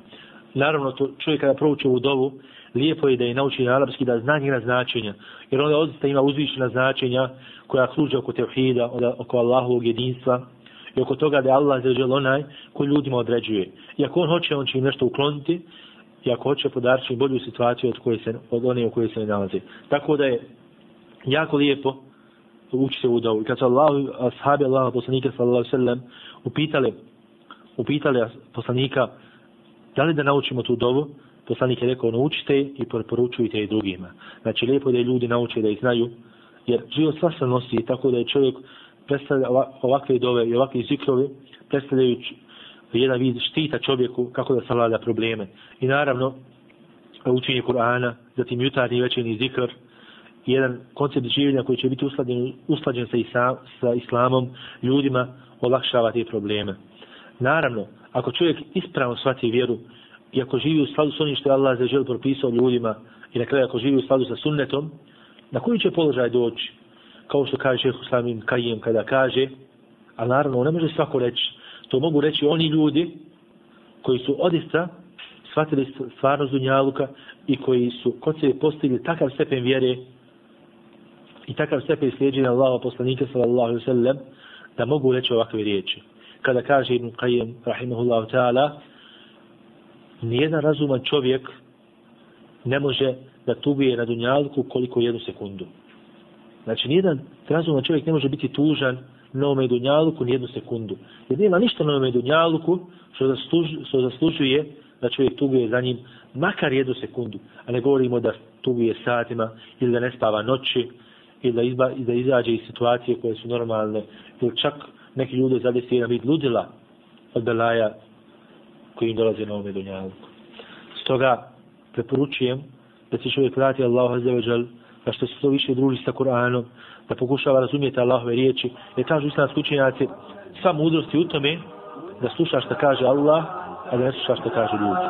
Speaker 1: Naravno, to čovjek kada prouči ovu dovu, lijepo je da je nauči na arapski da zna njena značenja. Jer onda odista ima uzvišena značenja koja služe oko tevhida, oko Allahovog jedinstva i oko toga da je Allah zađel onaj koji ljudima određuje. I ako on hoće, on će im nešto ukloniti i ako hoće podarći bolju situaciju od, koje se, od one u kojoj se ne nalazi. Tako da je jako lijepo učite u dovu. I kad su Allah, ashabi Allaha poslanika sallallahu sallam, upitali, upitali poslanika da li da naučimo tu dovu, poslanik je rekao naučite i preporučujte i drugima. Znači lijepo da ljudi nauče da ih znaju, jer život sva se nosi tako da je čovjek predstavlja ovakve dove i ovakve zikrove, predstavljajući jedan vid štita čovjeku kako da savlada probleme. I naravno, učenje Kur'ana, zatim jutarnji večerni zikr, jedan koncept življenja koji će biti usklađen, usklađen sa, isa, sa islamom, ljudima olakšava te probleme. Naravno, ako čovjek ispravno shvati vjeru i ako živi u skladu s onim što je Allah zažel propisao ljudima i na kraju ako živi u skladu sa sunnetom, na koji će položaj doći? Kao što kaže šeho Slamim Kajem kada kaže, a naravno, ne može svako reći, to mogu reći oni ljudi koji su odista shvatili stvarnost dunjaluka i koji su kod sebe postigli takav stepen vjere i takav stepen slijedženja Allaha poslanika sallallahu alaihi sallam da mogu reći ovakve riječi. Kada kaže Ibn Qayyim rahimahullahu ta'ala nijedan razuman čovjek ne može da tuguje na dunjalku koliko jednu sekundu. Znači, nijedan razuman čovjek ne može biti tužan na ovome dunjalku nijednu sekundu. Jer nema ništa na ovome dunjalku što, zasluž, što zaslužuje da čovjek tuguje za njim makar jednu sekundu. A ne govorimo da tuguje satima ili da ne spava noći i da, izba, da izađe iz situacije koje su normalne. Ili čak neki ljudi zadesi jedan vid ludila od belaja koji im dolaze na ovome dunjalku. Stoga preporučujem da se čovjek vrati Allahu azzeveđal, da što se to više druži sa Kur'anom, da pokušava razumjeti Allahove riječi, jer kažu islamski učenjaci, sva mudrosti u tome da slušaš što kaže Allah, a da ne slušaš što kaže ljudi.